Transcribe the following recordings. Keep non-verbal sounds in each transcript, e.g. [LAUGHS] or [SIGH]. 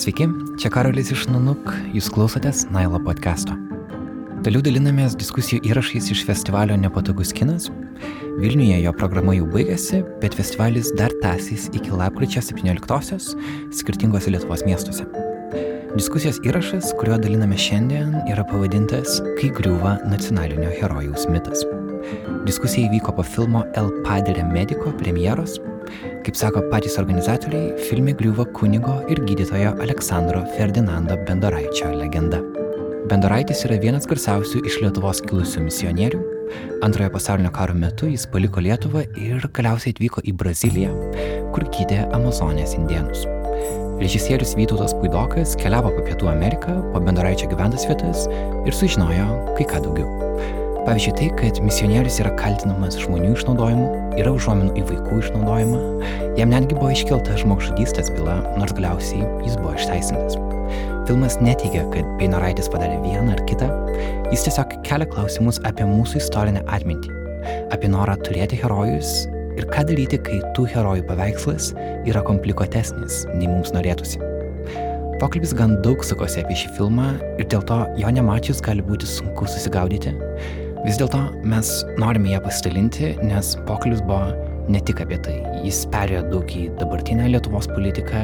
Sveiki, čia Karolis iš Nanuk, jūs klausotės Nailo podcast'o. Toliau dalinamės diskusijų įrašais iš festivalio Nepatogus kinas. Vilniuje jo programa jau baigėsi, bet festivalis dar tęsys iki lapkričio 17-osios skirtingose Lietuvos miestuose. Diskusijos įrašas, kuriuo daliname šiandien, yra pavadintas Kai griūva nacionalinio herojaus mitas. Diskusija įvyko po filmo El Padre Medico premjeros Kaip sako patys organizatoriai, filme griuvo kunigo ir gydytojo Aleksandro Ferdinando Bendoraičio legenda. Bendoraitis yra vienas garsiausių iš Lietuvos kilusių misionierių. Antrojo pasaulinio karo metu jis paliko Lietuvą ir galiausiai atvyko į Braziliją, kur gydė Amazonės indienus. Režisierius Vytautas Puidokas keliavo po Pietų Ameriką, po Bendoraičio gyventas vietas ir sužinojo kai ką daugiau. Pavyzdžiui, tai, kad misionierius yra kaltinamas žmonių išnaudojimu, yra užuominų į vaikų išnaudojimą, jam netgi buvo iškelta žmogžudystės byla, nors galiausiai jis buvo išteisintas. Filmas neteigia, kad Beinaraitis padarė vieną ar kitą, jis tiesiog kelia klausimus apie mūsų istorinę atmintį, apie norą turėti herojus ir ką daryti, kai tų herojų paveikslas yra komplikuotesnis, nei mums norėtųsi. Pokalbis gan daug sukosi apie šį filmą ir dėl to jo nemačius gali būti sunku susigaudyti, Vis dėlto mes norime ją pasidalinti, nes pokalbis buvo ne tik apie tai. Jis perėjo daug į dabartinę Lietuvos politiką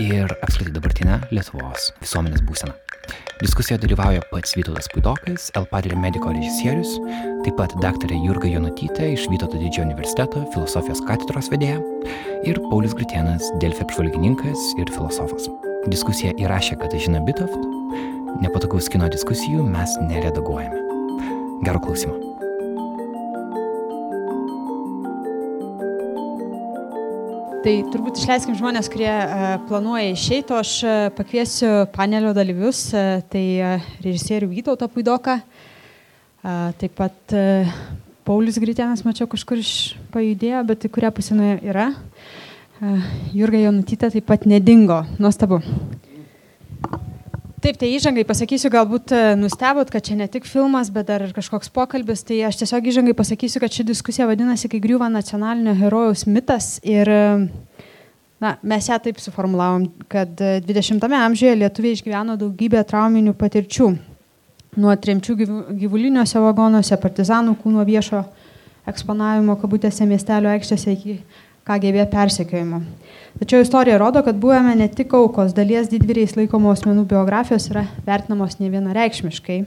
ir apskritai dabartinę Lietuvos visuomenės būseną. Diskusijoje dalyvauja pats Vytautas Puidokas, El Padre Medico režisierius, taip pat daktarė Jurga Jonutytė iš Vytauto didžiojo universiteto filosofijos katedros vedėja ir Paulius Gritienas, Delfė apžvalgininkas ir filosofas. Diskusiją įrašė Katažina Bitoft. Nepatogaus kino diskusijų mes neredaguojame. Gero klausimo. Tai turbūt išleiskim žmonės, kurie uh, planuoja išeiti, o aš uh, pakviesiu panelio dalyvius, uh, tai režisierių Vytautą Puidoką, taip pat Paulius Gritėnas, mačiau kažkur iš pajudėjo, bet į kurią pusę yra. Jurga Jonutytė taip pat nedingo, nuostabu. Taip, tai įžangai pasakysiu, galbūt e, nustebot, kad čia ne tik filmas, bet dar ir kažkoks pokalbis. Tai aš tiesiog įžangai pasakysiu, kad ši diskusija vadinasi, kai griūva nacionalinio herojaus mitas. Ir e, na, mes ją taip suformulavom, kad 20-ame amžiuje lietuviai išgyveno daugybę trauminių patirčių. Nuo tremčių gyvuliniuose vagonuose, partizanų kūno viešo eksponavimo kabutėse miestelio aikštėse iki KGB persekiojimo. Tačiau istorija rodo, kad buvome ne tik aukos, dalies didvyriais laikomų asmenų biografijos yra vertinamos ne vienareikšmiškai.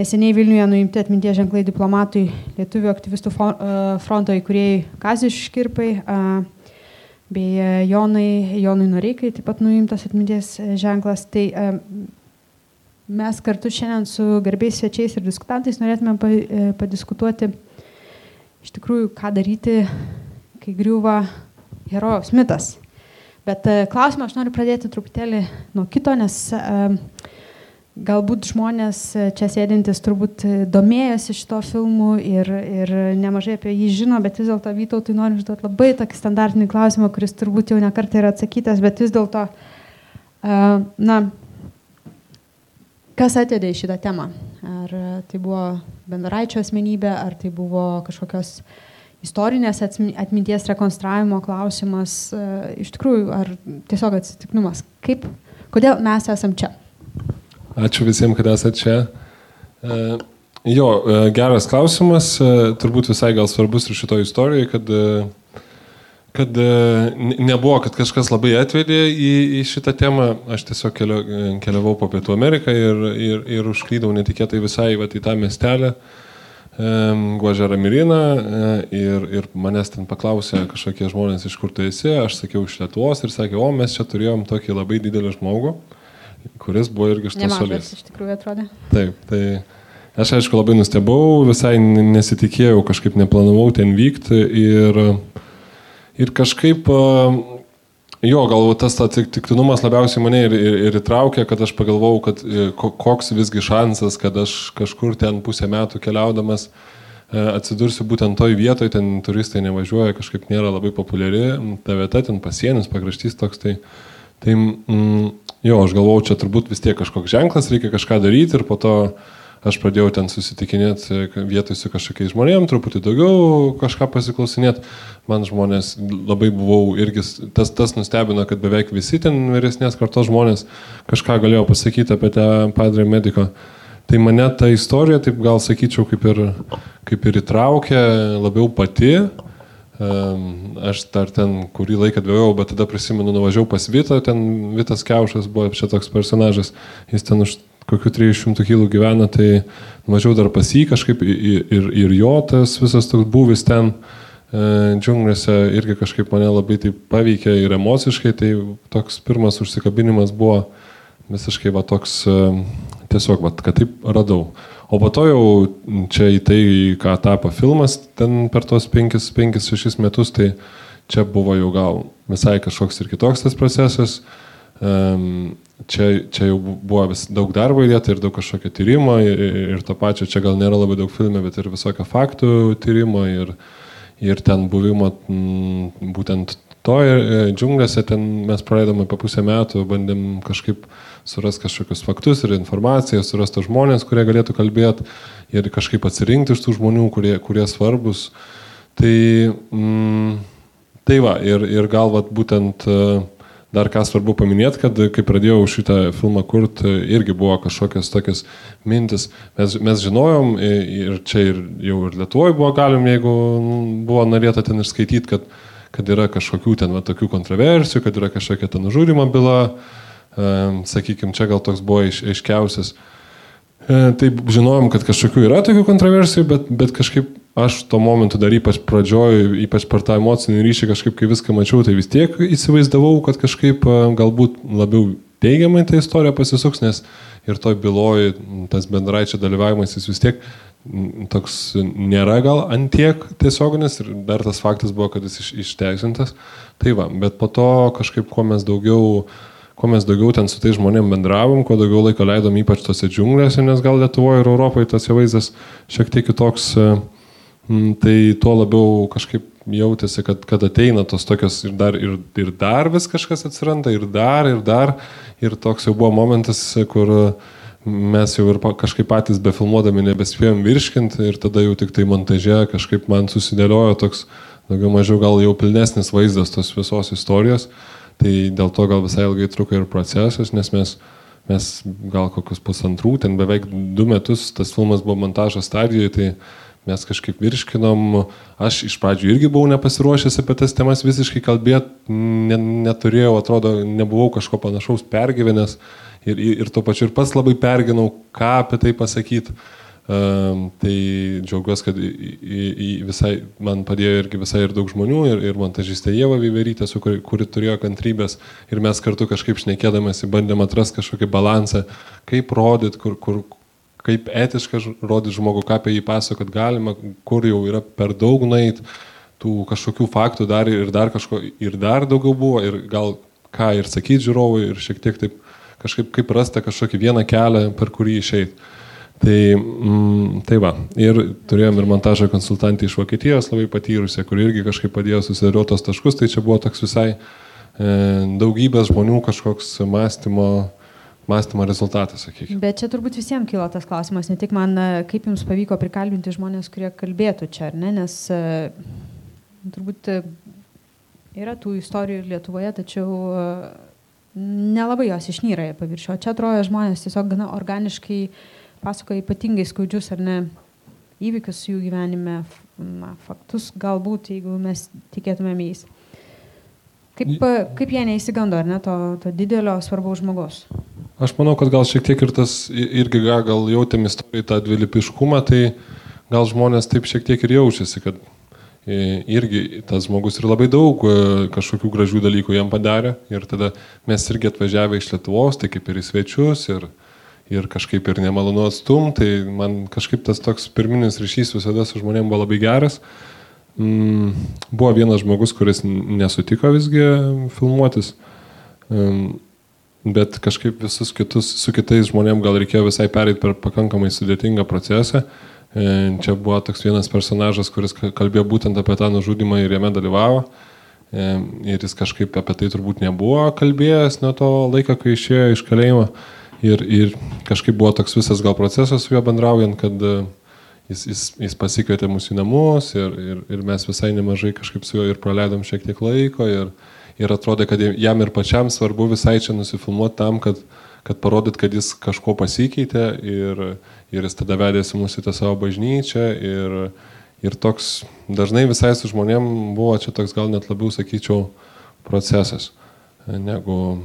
Neseniai Vilniuje nuimti atminties ženklai diplomatui Lietuvių aktyvistų e, fronto įkūrėjai Kazis Škirpai bei e, Jonai, Jonui Noreikai taip pat nuimtas atminties ženklas. Tai e, mes kartu šiandien su garbiais svečiais ir diskutantais norėtume padiskutuoti iš tikrųjų, ką daryti, kai griūva herojaus mitas. Bet e, klausimą aš noriu pradėti truputėlį nuo kito, nes e, galbūt žmonės e, čia sėdintis turbūt domėjosi šito filmu ir, ir nemažai apie jį žino, bet vis dėlto Vytautui noriu užduoti labai tokį standartinį klausimą, kuris turbūt jau nekartą yra atsakytas, bet vis dėlto, na, kas atėdė į šitą temą? Ar tai buvo bendaraičio asmenybė, ar tai buvo kažkokios uh, istorinės atminties rekonstravimo klausimas, e, iš tikrųjų, ar tiesiog atsitiknumas. Kaip, kodėl mes esam čia? Ačiū visiems, kad esate čia. E, jo, e, geras klausimas, turbūt visai gal svarbus ir šito istorijoje, kad, kad nebuvo, kad kažkas labai atvedė į, į šitą temą. Aš tiesiog keliavau po Pietų Ameriką ir, ir, ir užklydau netikėtai visai va, į tą miestelę. Uh, Guožerą Miriną e, ir, ir manęs ten paklausė kažkokie žmonės, iš kur tu esi, aš sakiau iš Lietuvos ir sakė, o mes čia turėjom tokį labai didelį žmogų, kuris buvo irgi iš tos šalies. iš tikrųjų atrodė. Taip, tai aš aišku labai nustebau, visai nesitikėjau, kažkaip neplanavau ten vykti ir, ir kažkaip Jo, galbūt tas atsitiktinumas labiausiai mane ir, ir, ir įtraukė, kad aš pagalvojau, kad e, koks visgi šansas, kad aš kažkur ten pusę metų keliaudamas e, atsidursiu būtent toj vietoje, ten turistai nevažiuoja, kažkaip nėra labai populiari, ta vieta, ten pasienis, pakraštys toks, tai, tai mm, jo, aš galvojau, čia turbūt vis tiek kažkoks ženklas, reikia kažką daryti ir po to aš pradėjau ten susitikinėti vietoj su kažkokiais žmonėm, truputį daugiau kažką pasiklausinėti. Man žmonės labai buvau irgi, tas, tas nustebino, kad beveik visi ten vyresnės kartos žmonės kažką galėjo pasakyti apie tą padrį mediko. Tai mane ta istorija, taip gal sakyčiau, kaip ir, kaip ir įtraukė labiau pati. Aš dar ten kurį laiką dvėjau, bet tada prisimenu, nuvažiavau pas Vitą, ten Vitas Keušas buvo čia toks personažas, jis ten už kokių 300 kg gyvena, tai mažiau dar pas jį kažkaip ir, ir, ir jo tas visas toks buvis ten e, džiunglėse irgi kažkaip mane labai taip paveikė ir emociškai, tai toks pirmas užsikabinimas buvo visiškai va toks e, tiesiog, va, kad taip radau. O po to jau čia į tai, ką tapo filmas, ten per tos 5-6 metus, tai čia buvo jau gal visai kažkoks ir kitoks tas procesas. Čia, čia jau buvo vis daug darbo įdėta ir daug kažkokio tyrimo ir, ir to pačio, čia gal nėra labai daug filmų, bet ir visokio faktų tyrimo ir, ir ten buvimo m, būtent to ir džiunglėse ten mes praleidome po pusę metų, bandėm kažkaip surasti kažkokius faktus ir informaciją, surasti žmonės, kurie galėtų kalbėti ir kažkaip atsirinkti iš tų žmonių, kurie, kurie svarbus. Tai, mm, tai va, ir, ir gal vat, būtent uh, Dar ką svarbu paminėti, kad kai pradėjau šitą filmą kurti, irgi buvo kažkokios tokios mintis. Mes, mes žinojom ir čia ir jau ir Lietuvoje buvo galim, jeigu buvo norėta ten išskaityti, kad, kad yra kažkokių ten va, tokių kontroversijų, kad yra kažkokia ten nužudimo byla. Sakykime, čia gal toks buvo aiš, aiškiausias. E, taip žinojom, kad kažkokių yra tokių kontroversijų, bet, bet kažkaip aš tuo momentu dar ypač pradžioj, ypač per tą emocinį ryšį kažkaip, kai viską mačiau, tai vis tiek įsivaizdavau, kad kažkaip galbūt labiau teigiamai ta istorija pasisuks, nes ir toj byloj tas bendraičio dalyvavimas jis vis tiek toks nėra gal antiek tiesioginis ir dar tas faktas buvo, kad jis iš, išteisintas. Tai va, bet po to kažkaip kuo mes daugiau kuo mes daugiau ten su tai žmonėm bendravom, kuo daugiau laiko leidom ypač tose džiunglėse, nes gal Lietuvoje ir Europoje tas vaizdas šiek tiek kitoks uh, tai tuo labiau kažkaip jautėsi, kad, kad ateina tos tokios ir dar, ir, ir dar vis kažkas atsiranda, ir dar, ir dar. Ir toks jau buvo momentas, kur mes jau ir kažkaip patys befilmuodami nebespėjom virškinti ir tada jau tik tai montaže kažkaip man susidėliojo toks daugiau mažiau gal jau pilnesnis vaizdas tos visos istorijos. Tai dėl to gal visai ilgai truko ir procesas, nes mes, mes gal kokius pusantrų, ten beveik du metus tas filmas buvo montažo stadijoje, tai mes kažkaip virškinom, aš iš pradžių irgi buvau nepasiruošęs apie tas temas visiškai kalbėti, ne, neturėjau, atrodo, nebuvau kažko panašaus pergyvenęs. Ir, ir tuo pačiu ir pats labai perginau, ką apie tai pasakyti. Um, tai džiaugiuosi, kad į, į, į visai, man padėjo irgi visai ir daug žmonių, ir, ir montažistė Jėva Vyverytė, kuri, kuri turėjo kantrybės, ir mes kartu kažkaip šnekėdamėsi bandėm atrasti kažkokį balansą, kaip rodyti, kur, kur, kaip etiška rodyti žmogų, ką apie jį pasakot galima, kur jau yra per daug nueit, tų kažkokių faktų dar ir dar kažko, ir dar daugiau buvo, ir gal ką ir sakyti žiūrovui, ir šiek tiek taip kažkaip kaip rasta kažkokį vieną kelią, per kurį išeiti. Tai, mm, tai va, ir turėjom ir montažo konsultantį iš Vokietijos labai patyrusią, kur irgi kažkaip padėjo susidėlioti tos taškus, tai čia buvo toks visai e, daugybės žmonių kažkoks mąstymo mąstymo rezultatas, sakykime. Bet čia turbūt visiems kilo tas klausimas, ne tik man, kaip jums pavyko prikalbinti žmonės, kurie kalbėtų čia, ar ne, nes e, turbūt e, yra tų istorijų ir Lietuvoje, tačiau e, nelabai jos išnyra į paviršių. O čia atrodo žmonės tiesiog gana organiškai pasakoja ypatingai skaudžius ar ne įvykius jų gyvenime, na, faktus galbūt, jeigu mes tikėtumėm jais. Kaip, kaip jie neįsigando, ar ne, to, to didelio svarbaus žmogaus? Aš manau, kad gal šiek tiek ir tas, irgi gal jautėm istorijai tą dvilipiškumą, tai gal žmonės taip šiek tiek ir jaučiasi, kad irgi tas žmogus ir labai daug e, kažkokių gražių dalykų jam padarė ir tada mes irgi atvažiavę iš Lietuvos, tai kaip ir į svečius ir, ir kažkaip ir nemalonu atstum, tai man kažkaip tas toks pirminis ryšys visada su žmonėm buvo labai geras. Mm, buvo vienas žmogus, kuris nesutiko visgi filmuotis. Bet kažkaip visus kitus, su kitais žmonėm gal reikėjo visai pereiti per pakankamai sudėtingą procesą. E, čia buvo toks vienas personažas, kuris kalbėjo būtent apie tą nužudimą ir jame dalyvavo. E, ir jis kažkaip apie tai turbūt nebuvo kalbėjęs nuo to laiko, kai išėjo iš kalėjimo. ir, ir kažkaip buvo toks visas gal procesas su juo bendraujant, kad uh, jis, jis, jis pasikvietė mus į namus ir, ir, ir mes visai nemažai kažkaip su juo ir praleidom šiek tiek laiko ir, ir atrodė, kad jam ir pačiam svarbu visai čia nusifilmuoti tam, kad, kad parodyt, kad jis kažko pasikeitė ir, ir jis tada vedėsi mūsų į tą savo bažnyčią ir, ir toks dažnai visai su žmonėm buvo čia toks gal net labiau, sakyčiau, procesas negu,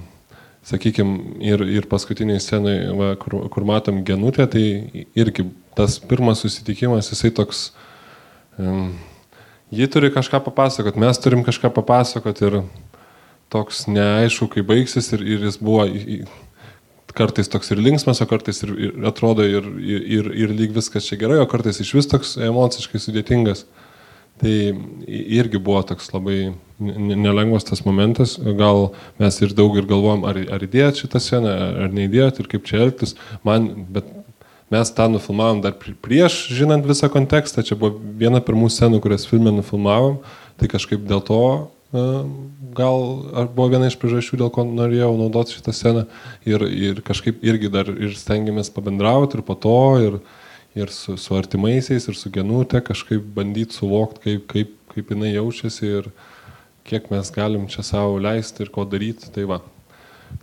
sakykime, ir, ir paskutiniai scenai, va, kur, kur matom genutę, tai irgi tas pirmas susitikimas, jisai toks, um, ji turi kažką papasakot, mes turim kažką papasakot ir toks neaišku, kai baigsis ir, ir jis buvo kartais toks ir linksmas, o kartais ir, ir atrodo ir, ir, ir, lyg viskas čia gerai, o kartais iš vis toks emociškai sudėtingas. Tai irgi buvo toks labai nelengvas tas momentas, gal mes ir daug ir galvojom, ar, ar įdėt šitą sceną, ar neįdėt ir kaip čia elgtis. Man, bet Mes tą nufilmavom dar prieš, žinant visą kontekstą, čia buvo viena pirmų scenų, kurias filmė nufilmavom, tai kažkaip dėl to gal buvo viena iš priežasčių, dėl ko norėjau naudoti šitą sceną ir, ir kažkaip irgi dar ir stengiamės pabendrauti ir po to, ir, ir su, su artimaisiais, ir su genute kažkaip bandyti suvokti, kaip, kaip, kaip jinai jaučiasi ir kiek mes galim čia savo leisti ir ko daryti. Tai va,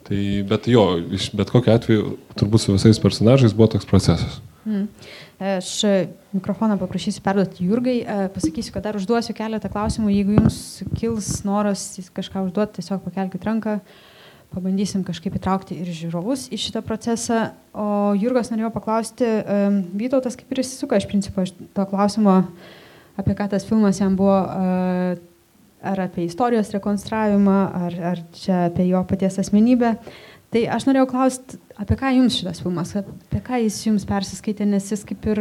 Tai, bet jo, iš bet kokiu atveju, turbūt su visais personažais buvo toks procesas. Aš mikrofoną paprašysiu perduoti Jurgai, pasakysiu, kad dar užduosiu keletą klausimų, jeigu jums kils noras kažką užduoti, tiesiog pakelkite ranką, pabandysim kažkaip įtraukti ir žiūrovus į šitą procesą. O Jurgas norėjo paklausti, Vytautas kaip ir įsisuka iš principo iš to klausimo, apie ką tas filmas jam buvo ar apie istorijos rekonstravimą, ar, ar čia apie jo paties asmenybę. Tai aš norėjau klausti, apie ką jums šitas filmas, apie ką jis jums persiskaitė, nes jis kaip ir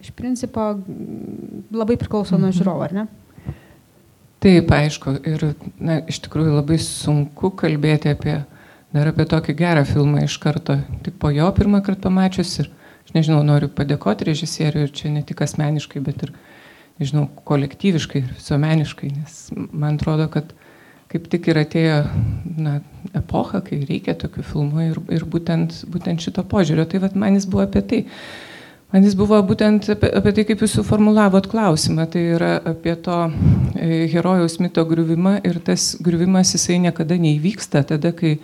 iš principo labai priklauso nuo mhm. žiūrovo, ar ne? Taip, aišku, ir na, iš tikrųjų labai sunku kalbėti apie, dar apie tokį gerą filmą iš karto, tik po jo pirmą kartą pamačius ir aš nežinau, noriu padėkoti režisieriui ir čia ne tik asmeniškai, bet ir nežinau, kolektyviškai ir visuomeniškai, nes man atrodo, kad kaip tik ir atėjo na, epocha, kai reikia tokių filmų ir, ir būtent, būtent šito požiūrio. Tai vad man jis buvo apie tai. Man jis buvo būtent apie, apie tai, kaip jūs suformulavot klausimą. Tai yra apie to e, herojaus mito griuvimą ir tas griuvimas jisai niekada neįvyksta tada, kai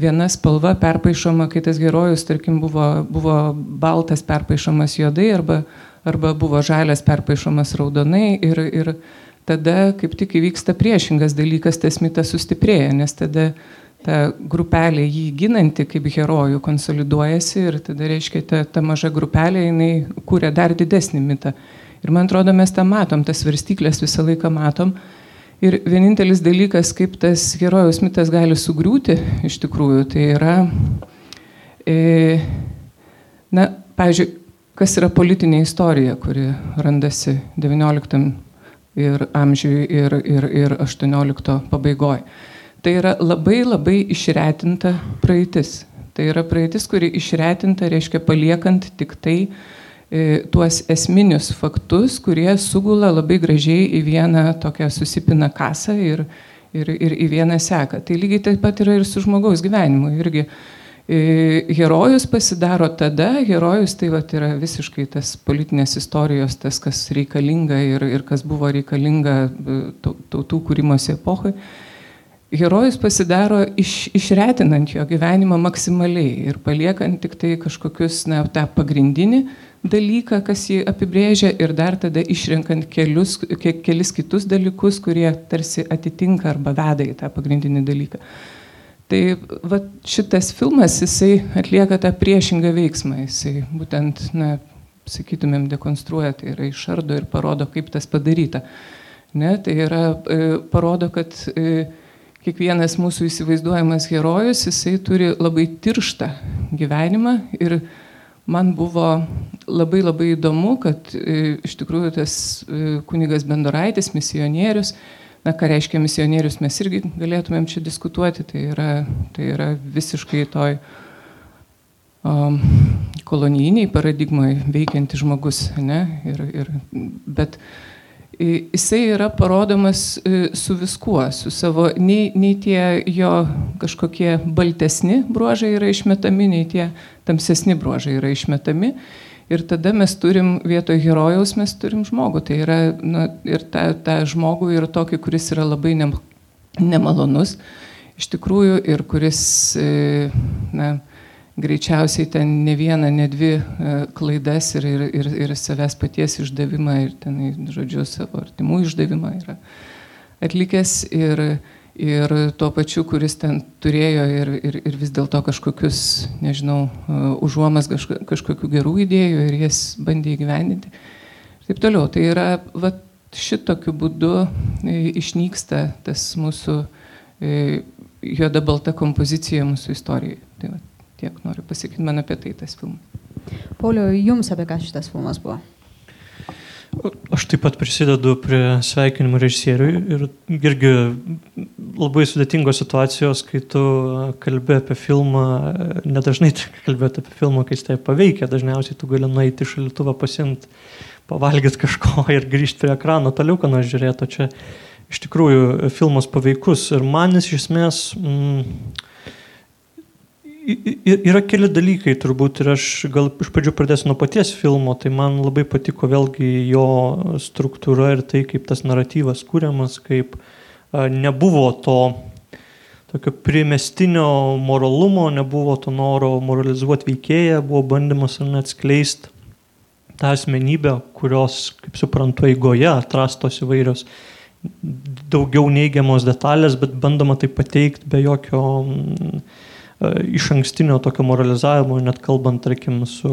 viena spalva perpaišoma, kai tas herojus, tarkim, buvo, buvo baltas perpaišomas juodai arba arba buvo žalias perpaišomas raudonai ir, ir tada kaip tik įvyksta priešingas dalykas, tas mitas sustiprėja, nes tada ta grupelė jį ginanti kaip herojų konsoliduojasi ir tada reiškia ta, ta maža grupelė jinai kūrė dar didesnį mitą. Ir man atrodo, mes tą matom, tas varstyklės visą laiką matom. Ir vienintelis dalykas, kaip tas herojus mitas gali sugriūti, iš tikrųjų, tai yra, e, na, pavyzdžiui, kas yra politinė istorija, kuri randasi XIX ir amžiui ir, ir, ir XVIII pabaigoje. Tai yra labai labai išretinta praeitis. Tai yra praeitis, kuri išretinta reiškia paliekant tik tai e, tuos esminius faktus, kurie sugula labai gražiai į vieną tokią susipina kasą ir, ir, ir į vieną seką. Tai lygiai taip pat yra ir su žmogaus gyvenimu. Irgi herojus pasidaro tada, herojus tai vat, yra visiškai tas politinės istorijos, tas, kas reikalinga ir, ir kas buvo reikalinga e, tautų kūrimosi epochai. Herojus pasidaro iš, išretinant jo gyvenimą maksimaliai ir paliekant tik tai kažkokius, na, tą pagrindinį dalyką, kas jį apibrėžia ir dar tada išrenkant kelius, ke, kelis kitus dalykus, kurie tarsi atitinka arba veda į tą pagrindinį dalyką. Tai va, šitas filmas, jisai atlieka tą priešingą veiksmą, jisai būtent, na, sakytumėm, dekonstruoja, tai yra išardo ir parodo, kaip tas padaryta. Ne, tai yra, e, parodo, kad e, kiekvienas mūsų įsivaizduojamas herojus, jisai turi labai tirštą gyvenimą ir man buvo labai labai įdomu, kad e, iš tikrųjų tas e, kunigas Bendoraitis, misionierius, Na, ką reiškia misionierius, mes irgi galėtumėm čia diskutuoti, tai yra, tai yra visiškai toj um, kolonijiniai paradigmai veikianti žmogus, ne? Ir, ir, bet jisai yra parodomas su viskuo, su savo, nei, nei tie jo kažkokie baltesni bruožai yra išmetami, nei tie tamsesni bruožai yra išmetami. Ir tada mes turim vietoj herojaus, mes turim žmogų. Tai yra na, ir tą, tą žmogų ir tokį, kuris yra labai ne, nemalonus iš tikrųjų ir kuris, e, na, greičiausiai ten ne vieną, ne dvi e, klaidas ir, ir, ir, ir savęs paties išdavimą ir ten, žodžiu, savo artimų išdavimą yra atlikęs ir, ir tuo pačiu, kuris ten turėjo ir, ir, ir vis dėlto kažkokius, nežinau, e, užuomas kažkokių gerų idėjų ir jas bandė įgyvendinti. Ir taip toliau. Tai yra, va, šitokiu būdu išnyksta tas mūsų juoda balta kompozicija mūsų istorijai. Tai va, tiek noriu pasakyti man apie tai tas filmas. Pauliau, jums apie ką šitas filmas buvo? Aš taip pat prisidedu prie sveikinimų režisieriui ir irgi labai sudėtingos situacijos, kai tu kalbė apie filmą, nedažnai [LAUGHS] kalbėti apie filmą, kai jis tai paveikia, dažniausiai tu gali nueiti šalituvą pasimti, pavalgyti kažko [LAUGHS] ir grįžti prie ekrano, toliau ką nors žiūrėti, o čia iš tikrųjų filmas paveikus. Ir man jis iš esmės mm, yra keli dalykai turbūt ir aš gal iš pradžių pradėsiu nuo paties filmo, tai man labai patiko vėlgi jo struktūra ir tai, kaip tas naratyvas kūriamas, kaip a, nebuvo to tokio primestinio moralumo, nebuvo to noro moralizuoti veikėją, buvo bandymas atskleisti tą asmenybę, kurios, kaip suprantu, eigoje atrastos įvairios daugiau neigiamos detalės, bet bandoma tai pateikti be jokio mm, e, iš ankstinio tokio moralizavimo, net kalbant, tarkim, su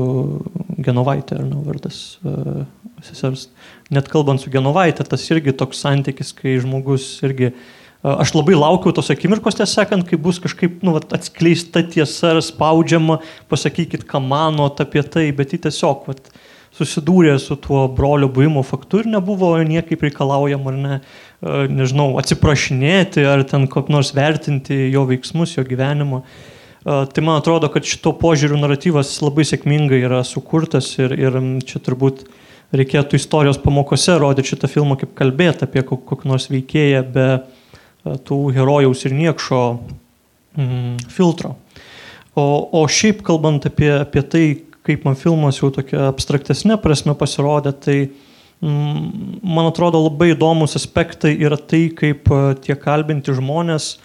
Genovaitė, ar ne vardas uh, sesers, net kalbant su Genovaitė, tas irgi toks santykis, kai žmogus irgi, uh, aš labai laukiau tos akimirkos, tiesą sakant, kai bus kažkaip nu, vat, atskleista tiesa ar spaudžiama, pasakykit, ką manot apie tai, bet jį tiesiog, vat, uh, susidūrė su tuo brolio buvimo faktu ir nebuvo niekaip reikalaujama ar ne, nežinau, atsiprašinėti ar ten kaip nors vertinti jo veiksmus, jo gyvenimo. E, tai man atrodo, kad šito požiūrių naratyvas labai sėkmingai yra sukurtas ir, ir čia turbūt reikėtų istorijos pamokose rodyti šitą filmą, kaip kalbėti apie kokį nors veikėją be e, tų herojaus ir niekšo mm, filtro. O, o šiaip kalbant apie, apie tai, kaip man filmas jau tokia abstraktesnė prasme pasirodė, tai mm, man atrodo labai įdomus aspektai yra tai, kaip tie kalbinti žmonės,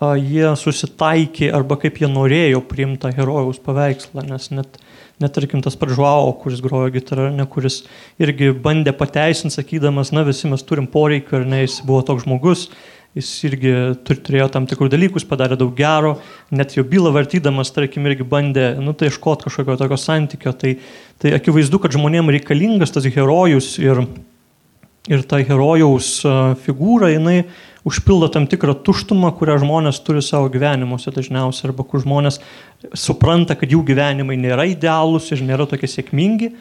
jie susitaikė arba kaip jie norėjo priimti herojaus paveikslą, nes net, net tarkim tas paržuavo, kuris grojo gitarą, ne kuris irgi bandė pateisinti, sakydamas, na visi mes turim poreikį, ar ne, jis buvo toks žmogus, jis irgi turėjo tam tikrų dalykų, jis padarė daug gero, net jo bylą vartydamas, tarkim, irgi bandė, nu, tai iškot kažkokio tokio santykio, tai, tai akivaizdu, kad žmonėms reikalingas tas herojus ir, ir ta herojaus figūra, jinai užpildo tam tikrą tuštumą, kurią žmonės turi savo gyvenimuose dažniausiai, arba kur žmonės supranta, kad jų gyvenimai nėra idealūs ir nėra tokie sėkmingi,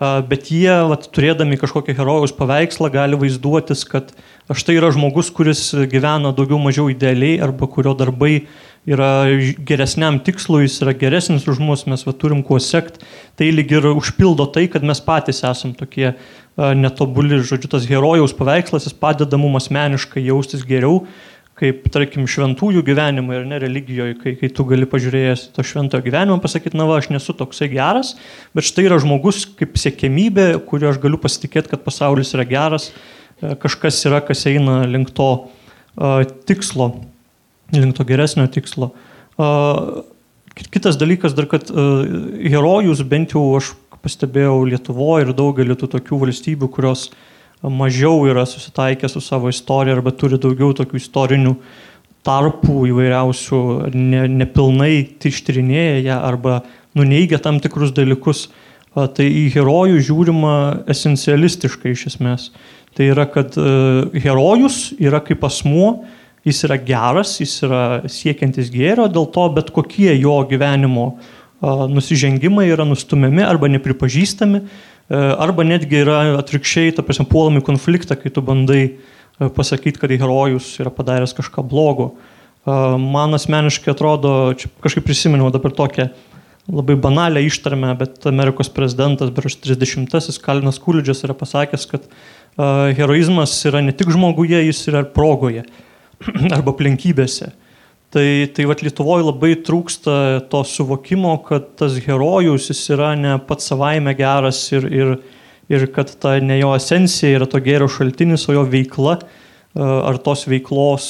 bet jie, vat, turėdami kažkokį herojaus paveikslą, gali vaizduotis, kad štai yra žmogus, kuris gyvena daugiau mažiau idealiai arba kurio darbai yra geresniam tikslui, jis yra geresnis už mus, mes va, turim kuo sekti. Tai lyg ir užpildo tai, kad mes patys esam tokie netobuli, žodžiu, tas herojaus paveikslas, jis padeda mums asmeniškai jaustis geriau, kaip, tarkim, šventųjų gyvenimai ir ne religijoje, kai, kai tu gali pažiūrėjęs to šventojo gyvenimo pasakyti, na va, aš nesu toksai geras, bet štai yra žmogus kaip siekėmybė, kuriuo aš galiu pasitikėti, kad pasaulis yra geras, e, kažkas yra, kas eina link to uh, tikslo, link to geresnio tikslo. Uh, kitas dalykas dar, kad uh, herojus bent jau aš pastebėjau Lietuvoje ir daugelį tų tokių valstybių, kurios uh, mažiau yra susitaikę su savo istorija arba turi daugiau tokių istorinių tarpų įvairiausių, ne, nepilnai ištyrinėja ją arba nuneigia tam tikrus dalykus. Tai į herojų žiūrima esencialistiškai iš esmės. Tai yra, kad herojus yra kaip asmuo, jis yra geras, jis yra siekiantis gėrio, dėl to bet kokie jo gyvenimo nusižengimai yra nustumiami arba nepripažįstami E, arba netgi yra atvirkščiai, ta prasme, puolami konfliktą, kai tu bandai e, pasakyti, kad herojus yra padaręs kažką blogo. Man asmeniškai atrodo, kažkaip prisiminiau dabar tokią labai banalią ištarmę, bet Amerikos prezidentas, beroš 30-asis Kalinas Kulidžas yra pasakęs, kad heroizmas yra ne tik žmoguje, jis yra ir progoje [CLEARS THROAT] arba aplinkybėse. Tai, tai vad Lietuvoje labai trūksta to suvokimo, kad tas herojus jis yra ne pats savaime geras ir, ir, ir kad ta ne jo esencija yra to gėrio šaltinis, o jo veikla ar tos veiklos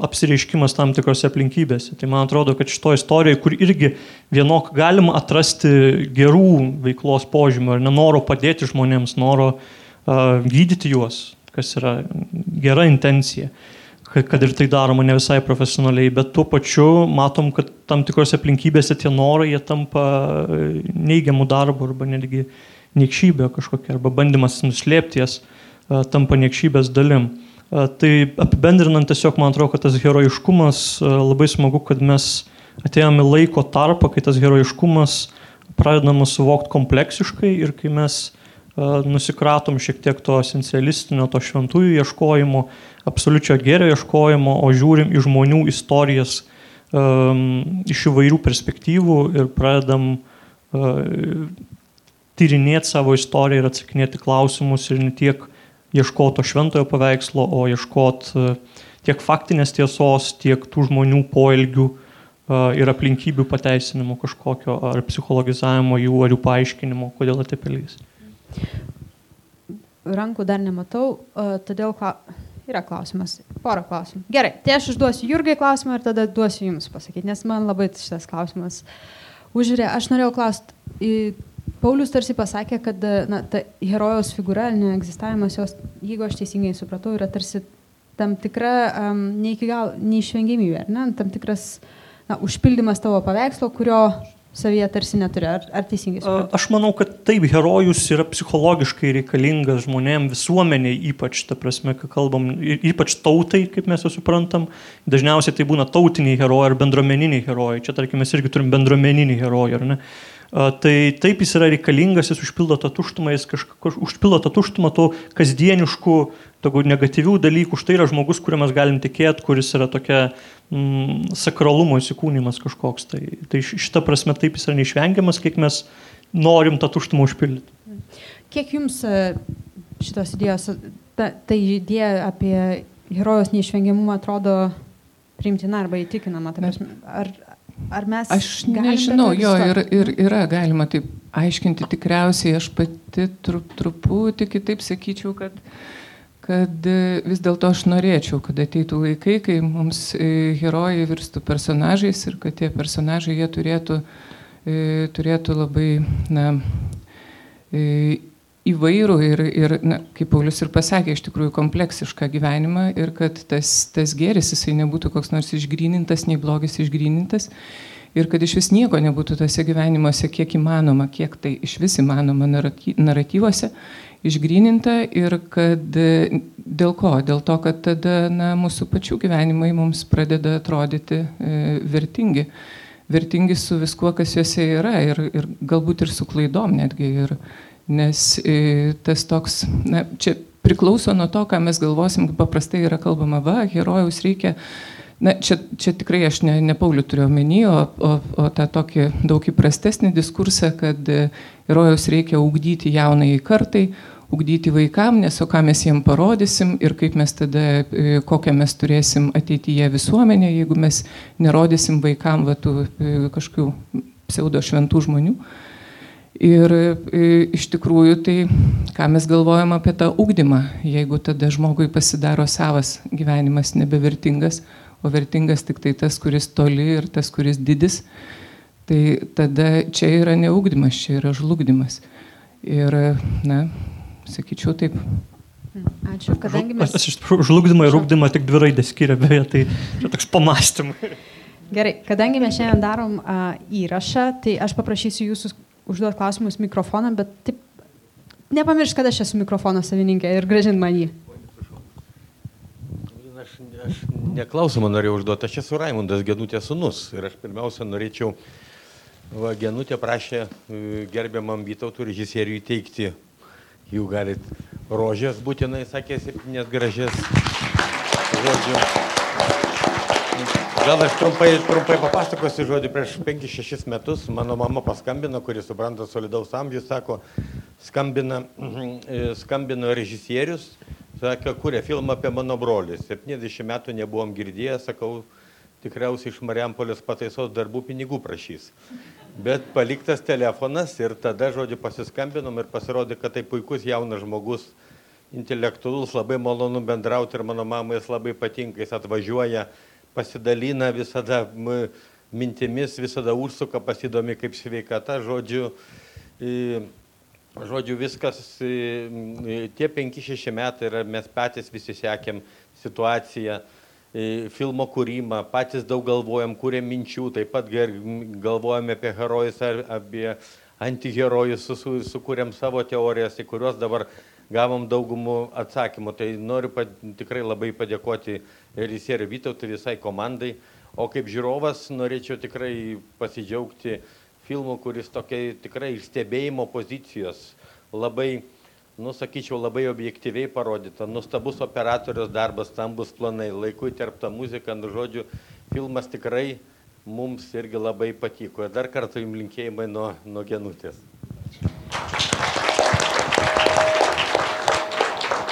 apsireiškimas tam tikrose aplinkybėse. Tai man atrodo, kad šito istorijoje, kur irgi vienok galima atrasti gerų veiklos požymių, ar nenoro padėti žmonėms, noro uh, gydyti juos, kas yra gera intencija, kad, kad ir tai daroma ne visai profesionaliai, bet tuo pačiu matom, kad tam tikrose aplinkybėse tie norai jie tampa neigiamų darbų arba netgi niekšybė kažkokia, arba bandymas nuslėpti jas uh, tampa niekšybės dalim. Uh, Tai apibendrinant tiesiog man atrodo, kad tas herojiškumas labai smagu, kad mes atėjome laiko tarpą, kai tas herojiškumas pradedama suvokti kompleksiškai ir kai mes nusikratom šiek tiek to esencialistinio, to šventųjų ieškojimo, absoliučio gėrio ieškojimo, o žiūrim į žmonių istorijas um, iš įvairių perspektyvų ir pradedam uh, tyrinėti savo istoriją ir atsakinėti klausimus ir ne tiek uh, ieškoti to šventojo paveikslo, o ieškoti e, tiek faktinės tiesos, tiek tų žmonių poelgių e, ir aplinkybių pateisinimo kažkokio, ar psichologizavimo jų, ar jų paaiškinimo, kodėl taip elgėsi. Rankų dar nematau, e, todėl kla... yra klausimas. Porą klausimų. Gerai, tai aš užduosiu Jurgai klausimą ir tada duosiu Jums pasakyti, nes man labai šitas klausimas užžiūrė. Aš norėjau klausti, Paulius tarsi pasakė, kad na, ta herojaus figūra, neegzistavimas jos, jeigu aš teisingai supratau, yra tarsi tam tikra um, ne iki gal neišvengiamybė, ne? Tam tikras na, užpildymas tavo paveikslo, kurio savyje tarsi neturi. Ar, ar teisingai supratau? Aš manau, kad taip, herojus yra psichologiškai reikalingas žmonėm, visuomeniai, ypač, ta prasme, kai kalbam, ypač tautai, kaip mes jau suprantam. Dažniausiai tai būna tautiniai herojai ar bendruomeniniai herojai. Čia, tarkim, mes irgi turim bendruomeninį herojų, ar ne? Tai taip jis yra reikalingas, jis užpildo tą tuštumą, jis kažkaip užpildo tą tuštumą tų kasdieniškų, tokių negatyvių dalykų. Štai yra žmogus, kuriuo mes galim tikėti, kuris yra tokia mm, sakralumo įsikūnymas kažkoks. Tai, tai šitą prasme taip jis yra neišvengiamas, kiek mes norim tą tuštumą užpildyti. Kiek jums e, šitos idėjos, ta, ta idėja apie herojos neišvengiamumą atrodo priimtina arba įtikinama? Ar, Ar mes... Aš nežinau, jo, ir, ir yra galima taip aiškinti tikriausiai, aš pati trup, truputį kitaip sakyčiau, kad, kad e, vis dėlto aš norėčiau, kad ateitų laikai, kai mums e, herojai virstų personažais ir kad tie personažai jie turėtų, e, turėtų labai, na, įvairų ir, ir na, kaip Paulius ir pasakė, iš tikrųjų kompleksišką gyvenimą ir kad tas, tas gėris jisai nebūtų koks nors išgrynintas, nei blogis išgrynintas ir kad iš vis nieko nebūtų tose gyvenimuose, kiek įmanoma, kiek tai iš vis įmanoma naratyvuose išgryninta ir kad dėl ko? Dėl to, kad tada na, mūsų pačių gyvenimai mums pradeda atrodyti e, vertingi. Vertingi su viskuo, kas juose yra ir, ir galbūt ir su klaidom netgi. Ir, nes e, tas toks, na, čia priklauso nuo to, ką mes galvosim, paprastai yra kalbama, va, herojaus reikia. Na, čia, čia tikrai aš ne, ne Paulių turiu omeny, o, o, o tą tokį daug įprastesnį diskursą, kad e, herojaus reikia ugdyti jaunai kartai, ugdyti vaikam, nes o ką mes jiem parodysim ir kaip mes tada, e, kokią mes turėsim ateityje visuomenę, jeigu mes nerodysim vaikam va, tų kažkokių pseudo šventų žmonių. Ir e, iš tikrųjų tai, ką mes galvojam apie tą ugdymą, jeigu tada žmogui pasidaro savas gyvenimas nebevertingas, o vertingas tik tai tas, kuris toli ir tas, kuris didis, tai tada čia yra ne ugdymas, čia yra žlugdymas. Ir, na, sakyčiau taip. Ačiū, kadangi mes... Aš iš tikrųjų žlugdymą ir ugdymą tik dvi raidės skiria, beje, tai čia toks pamastymai. Gerai, kadangi mes šiandien darom uh, įrašą, tai aš paprašysiu jūsų užduoti klausimus mikrofoną, bet taip nepamiršk, kad aš esu mikrofono savininkė ir gražint man jį. Aš, aš neklausimą norėjau užduoti, aš esu Raimundas Genutės sunus ir aš pirmiausia norėčiau, va, Genutė prašė e, gerbiamam Vytautų režisieriui teikti, jų galit rožės būtinai, sakė, septynės gražės. Žodžiu. Gal aš trumpai, trumpai papasakosiu žodį. Prieš 5-6 metus mano mama paskambino, kuris supranta solidaus amžių, sako, skambina, [CLEARS THROAT] skambino režisierius, sakė, kuria filmą apie mano brolį. 70 metų nebuvom girdėję, sakau, tikriausiai iš Mariampolės pataisos darbų pinigų prašys. Bet paliktas telefonas ir tada, žodžiu, pasiskambinom ir pasirodė, kad tai puikus jaunas žmogus, intelektualus, labai malonu bendrauti ir mano mamai jis labai patinka, jis atvažiuoja, pasidalina visada mintimis, visada užsuka, pasidomi kaip sveikata, žodžiu. Žodžiu, viskas, tie 5-6 metai yra, mes patys visi sekėm situaciją, filmo kūrimą, patys daug galvojam, kūrėm minčių, taip pat galvojam apie herojus ar apie antiherojus, sukūrėm savo teorijas, į kuriuos dabar gavom daugumų atsakymų. Tai noriu pat, tikrai labai padėkoti režisieriui Vytautui visai komandai, o kaip žiūrovas norėčiau tikrai pasidžiaugti filmų, kuris tokiai tikrai iš stebėjimo pozicijos labai, nu sakyčiau, labai objektyviai parodyta. Nustabus operatorius darbas, stambus planai, laiku įterpta muzika, nu žodžiu, filmas tikrai mums irgi labai patiko. Ir dar kartą jums linkėjimai nuo, nuo genutės.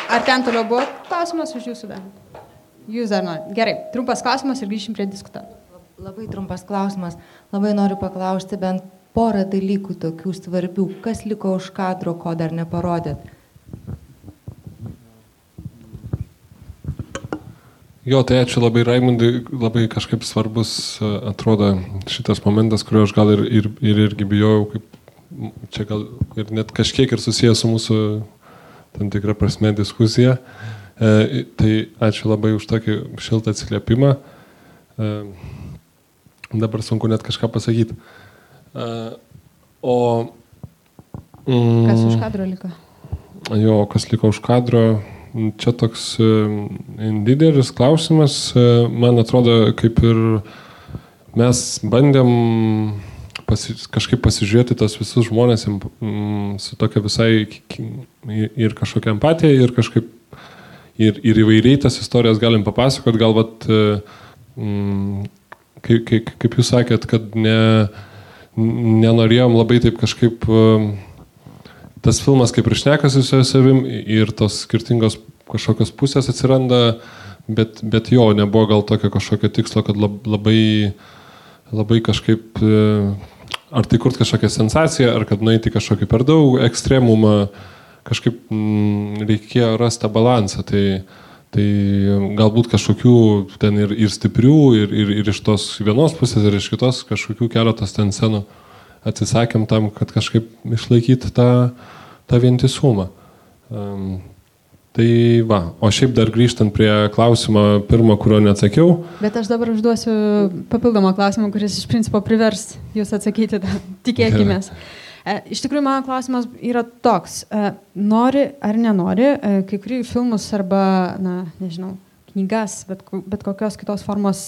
Ar ten toliau buvo klausimas už jūsų dar? Jūs dar norite. Gerai, trumpas klausimas ir grįšim prie diskutavimo. Labai trumpas klausimas. Labai noriu paklausti bent porą dalykų tokių svarbių. Kas liko už kadro, ko dar neparodėt? Jo, tai ačiū labai Raimundai, labai kažkaip svarbus atrodo šitas momentas, kurio aš gal ir, ir, ir irgi bijojau, kaip čia gal ir net kažkiek ir susijęs su mūsų tam tikrą prasme diskusija. E, tai ačiū labai už tokį šiltą atsiliepimą. E, Dabar sunku net kažką pasakyti. O... Mm, kas už kadro liko? Jo, kas liko už kadro, čia toks uh, didelis klausimas. Uh, man atrodo, kaip ir mes bandėm pasi, kažkaip pasižiūrėti tos visus žmonės mm, su tokia visai ir kažkokia empatija, ir kažkaip ir, ir įvairiai tas istorijas galim papasakot, gal vat, mm, kaip, kaip, jūs sakėt, kad ne, nenorėjom labai taip kažkaip, um, tas filmas kaip ir šnekasi su savim ir tos skirtingos kažkokios pusės atsiranda, bet, bet jo, nebuvo gal tokio kažkokio tikslo, kad labai, labai kažkaip, e, ar tai kurt kažkokią sensaciją, ar kad nueiti kažkokį per daug ekstremumą, kažkaip m, mm, reikėjo rasti balansą. Tai, Tai galbūt kažkokių ten ir, ir stiprių, ir, ir, ir iš tos vienos pusės, ir iš kitos kažkokių keletos ten scenų atsisakėm tam, kad kažkaip išlaikyti tą, tą vientisumą. Um, tai va, o šiaip dar grįžtant prie klausimo pirmo, kurio neatsakiau. Bet aš dabar užduosiu papildomą klausimą, kuris iš principo privers jūs atsakyti, tikėkime. E, iš tikrųjų, mano klausimas yra toks. E, nori ar nenori, e, kai kurių filmus arba, na, nežinau, knygas, bet, bet kokios kitos formos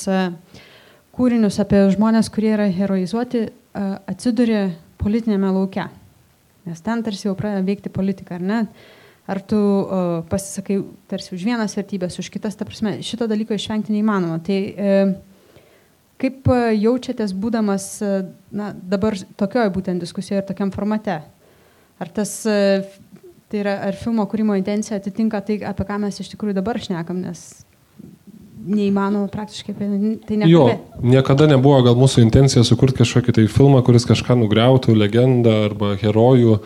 kūrinius apie žmonės, kurie yra heroizuoti, atsiduri politinėme lauke. Nes ten tarsi jau pradeda veikti politika, ar ne? Ar tu pasisakai tarsi už vienas vertybės, už kitas, ta prasme, šito dalyko išvengti neįmanoma. Tai Kaip e, jaučiatės būdamas e, na, dabar tokioje būtent diskusijoje ir tokiam formate? Ar tas, e, tai yra, ar filmo kūrimo intencija atitinka tai, apie ką mes iš tikrųjų dabar šnekam, nes neįmanoma praktiškai apie tai nekalbėti. Jo, niekada nebuvo gal mūsų intencija sukurti kažkokį tai filmą, kuris kažką nugriautų, legendą arba herojų.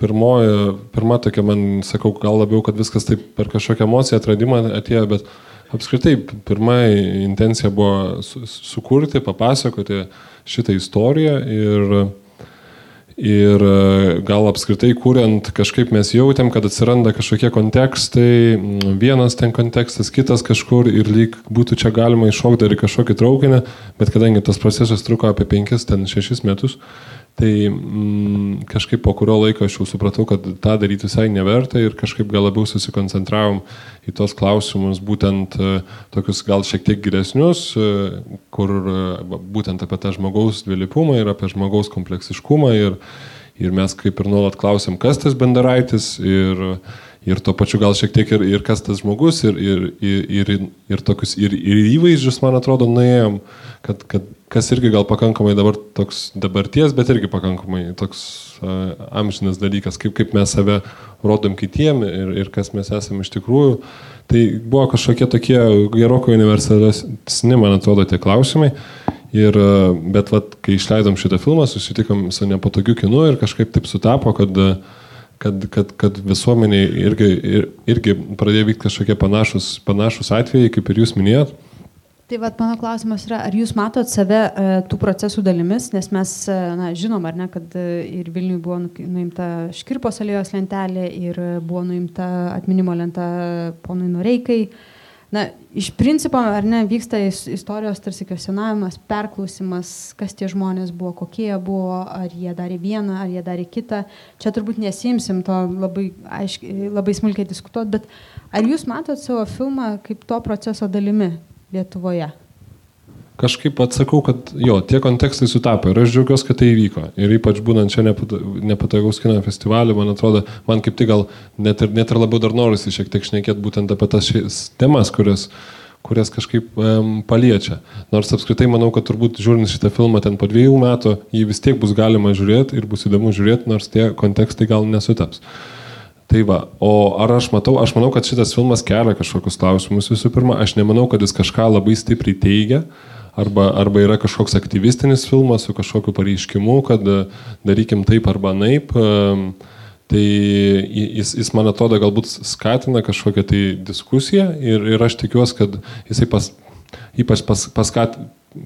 Pirmoji, pirma tokia, man sakau, gal labiau, kad viskas taip per kažkokią emociją atradimą atėjo, bet uh, Apskritai, pirma intencija buvo su, sukurti, papasakoti šitą istoriją ir, ir gal apskritai kuriant kažkaip mes jautėm, kad atsiranda kažkokie kontekstai, vienas ten kontekstas, kitas kažkur ir lyg būtų čia galima iššokti dar į kažkokį traukinį, bet kadangi tas procesas truko apie 5-6 metus, Tai mm, kažkaip po kurio laiko aš jau supratau, kad tą daryti visai neverta ir kažkaip gal labiau susikoncentravom į tos klausimus, būtent uh, tokius gal šiek tiek geresnius, uh, kur uh, būtent apie tą žmogaus dvilypumą ir apie žmogaus kompleksiškumą ir, ir mes kaip ir nuolat klausėm, kas tas bendaraitis ir, ir tuo pačiu gal šiek tiek ir, ir kas tas žmogus ir, ir, ir, ir, ir tokius ir, ir įvaizdžius, man atrodo, nuėjom, kad, kad kas irgi gal pakankamai dabar toks dabarties, bet irgi pakankamai toks uh, amžinas dalykas, kaip, kaip mes save rodom kitiem ir, ir kas mes esame iš tikrųjų. Tai buvo kažkokie tokie gerokai universalesni, man atrodo, tie klausimai. Ir, bet vat, kai išleidom šitą filmą, susitikom su nepatogiu kinu ir kažkaip taip sutapo, kad, kad, kad, kad visuomeniai irgi, ir, irgi pradėjo vykti kažkokie panašus, panašus atvejai, kaip ir jūs minėjot. Tai vad mano klausimas yra, ar jūs matot save e, tų procesų dalimis, nes mes e, na, žinom, ar ne, kad e, ir Vilniui buvo nuimta Škirpos alėjos lentelė ir buvo nuimta atminimo lenta ponui Noreikai. Na, iš principo, ar ne, vyksta istorijos tarsi kvestionavimas, perklausimas, kas tie žmonės buvo, kokie jie buvo, ar jie darė vieną, ar jie darė kitą. Čia turbūt nesimsim to labai, aiškiai, labai smulkiai diskutuoti, bet ar jūs matot savo filmą kaip to proceso dalimi? Lietuvoje? Kažkaip atsakau, kad jo, tie kontekstai sutapo ir aš džiaugiuosi, kad tai įvyko. Ir ypač būnant čia nepatogaus kino festivalį, man atrodo, man kaip tik gal net ir, net ir labiau dar norisi šiek tiek šnekėti būtent apie tas temas, kurias, kurias kažkaip um, paliečia. Nors apskritai manau, kad turbūt žiūrint šitą filmą ten po dviejų metų, jį vis tiek bus galima žiūrėti ir bus įdomu žiūrėti, nors tie kontekstai gal nesutaps. Tai va, o ar aš matau, aš manau, kad šitas filmas kelia kažkokius klausimus visų pirma, aš nemanau, kad jis kažką labai stipriai teigia, arba, arba yra kažkoks aktyvistinis filmas su kažkokiu pareiškimu, kad e, darykim taip arba naip. Tai jis, jis man atrodo galbūt skatina kažkokią tai diskusiją ir, ir aš tikiuosi, kad jisai pas, ypač pas, paskat,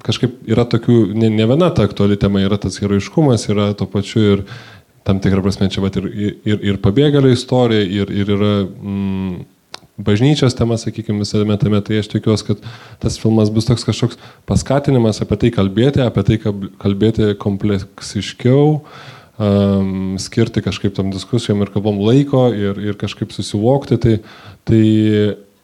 kažkaip yra tokių, ne, ne viena ta aktuali tema, yra tas heroiškumas, yra to pačiu ir tam tikrą prasme čia vat, ir, ir, ir pabėgėlio istorija, ir, ir yra mm, bažnyčios tema, sakykime, visame tame, tai aš tikiuosi, kad tas filmas bus toks kažkoks paskatinimas apie tai kalbėti, apie tai kalbėti kompleksiškiau, um, skirti kažkaip tam diskusijom ir kalbom laiko ir, ir kažkaip susivokti. Tai, tai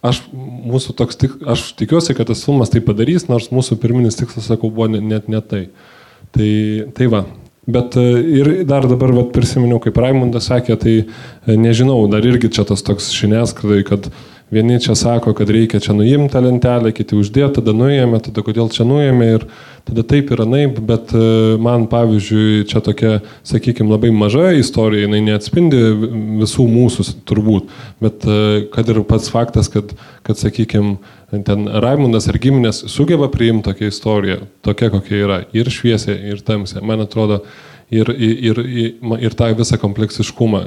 aš, mūsų toks, tik, aš tikiuosi, kad tas filmas tai padarys, nors mūsų pirminis tikslas, sakau, buvo net, ne tai. Tai, tai va, Bet e, ir dar dabar vat, prisiminiau, kaip Raimundas sakė, tai e, nežinau, dar irgi čia tas toks žiniasklaidai, kad vieni čia sako, kad reikia čia nuimti tą lentelę, kiti uždėti, tada nuėmė, tada kodėl čia nuėmė ir tada taip yra naip, bet e, man pavyzdžiui čia tokia, sakykime, labai maža istorija, jinai neatspindi visų mūsų turbūt, bet kad ir pats faktas, kad, kad sakykime, ten Raimundas ar giminės sugeba priimti tokią istoriją, tokia kokia yra, ir šviesė, ir tamsė, man atrodo, ir, ir, ir, ir tą visą kompleksiškumą,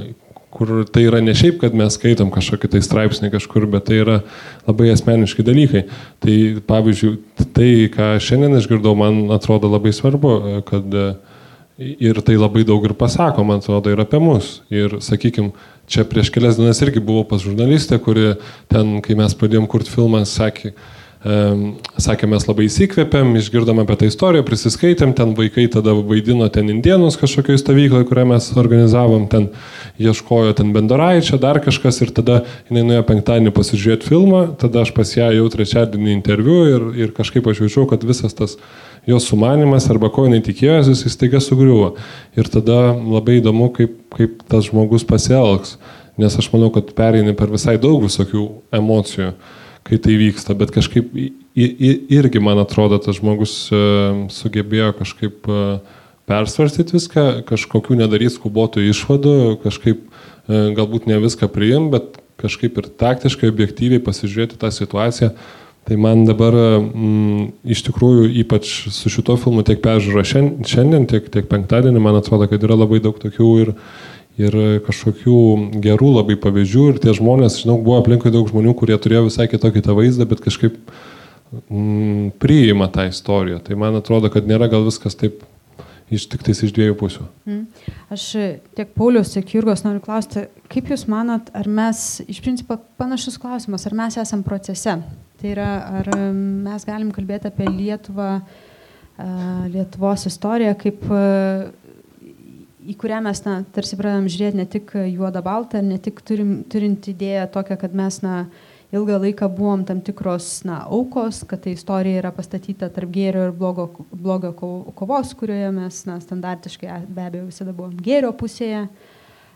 kur tai yra ne šiaip, kad mes skaitom kažkokį tai straipsnį kažkur, bet tai yra labai asmeniški dalykai. Tai pavyzdžiui, tai, ką šiandien išgirdau, man atrodo labai svarbu, kad ir tai labai daug ir pasako, man atrodo, ir apie mus. Ir, sakykime, Čia prieš kelias dienas irgi buvau pas žurnalistę, kuri ten, kai mes pradėjom kurti filmą, sakė, sakė, mes labai įsikvėpėm, išgirdom apie tą istoriją, prisiskaitėm, ten vaikai tada vaidino ten indienus kažkokioje stovykloje, kurią mes organizavom, ten ieškojo ten bendoraičio, dar kažkas ir tada jinai nuėjo penktadienį pasižiūrėti filmą, tada aš pas ją jau trečiadienį interviu ir, ir kažkaip aš jaučiau, kad visas tas jos sumanimas arba ko jinai tikėjosi, jis staiga sugriuvo. Ir tada labai įdomu, kaip, kaip tas žmogus pasielgs, nes aš manau, kad pereini per visai daug visokių emocijų, kai tai vyksta, bet kažkaip irgi, man atrodo, tas žmogus e, sugebėjo kažkaip e, persvarstyti viską, kažkokių nedarys skubotų išvadų, kažkaip e, galbūt ne viską priim, bet kažkaip ir taktiškai, objektyviai pasižiūrėti tą situaciją. Tai man dabar mm, iš tikrųjų, ypač su šituo filmu tiek peržiūro šiandien, tiek, tiek penktadienį, man atrodo, kad yra labai daug tokių ir, ir kažkokių gerų labai pavyzdžių ir tie žmonės, žinau, buvo aplinkui daug žmonių, kurie turėjo visai kitokį tą vaizdą, bet kažkaip mm, priima tą istoriją. Tai man atrodo, kad nėra gal viskas taip iš tik tais iš dviejų pusių. Mm. Aš tiek Paulius, tiek Jurgos noriu klausti, kaip Jūs manot, ar mes, iš principo panašus klausimas, ar mes esam procese? Tai yra, ar mes galim kalbėti apie Lietuvą, Lietuvos istoriją, kaip į kurią mes, na, tarsi pradedam žiūrėti ne tik juodą baltą, ne tik turim, turint idėją tokią, kad mes, na, ilgą laiką buvom tam tikros, na, aukos, kad ta istorija yra pastatyta tarp gėrio ir blogo, blogio kovos, kurioje mes, na, standartiškai be abejo visada buvom gėrio pusėje.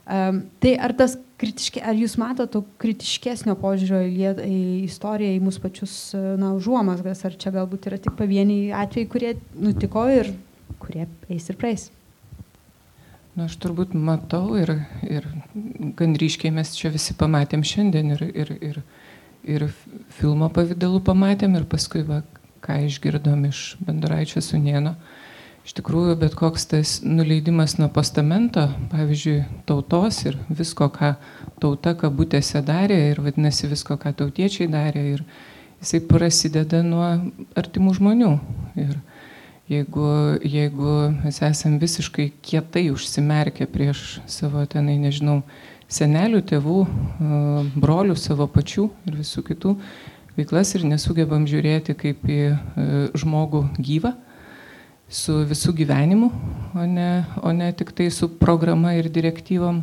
Um, tai ar tas kritiškai, ar jūs matote to kritiškesnio požiūrio į, liet, į istoriją, į mūsų pačius, na, užuomasgas, ar čia galbūt yra tik pavieniai atvejai, kurie nutiko ir kurie eis ir praeis? Na, aš turbūt matau ir, ir gan ryškiai mes čia visi pamatėm šiandien ir, ir, ir, ir filmo pavydalu pamatėm ir paskui, va, ką išgirdom iš Bendaraičio Sunieno. Iš tikrųjų, bet koks tas nuleidimas nuo postamento, pavyzdžiui, tautos ir visko, ką tauta kabutėse darė ir vadinasi visko, ką tautiečiai darė ir jisai prasideda nuo artimų žmonių. Ir jeigu, jeigu mes esam visiškai kietai užsimerkę prieš savo tenai, nežinau, senelių, tėvų, brolių, savo pačių ir visų kitų veiklas ir nesugebam žiūrėti kaip į žmogų gyvą, su visų gyvenimu, o ne, o ne tik tai su programa ir direktyvom,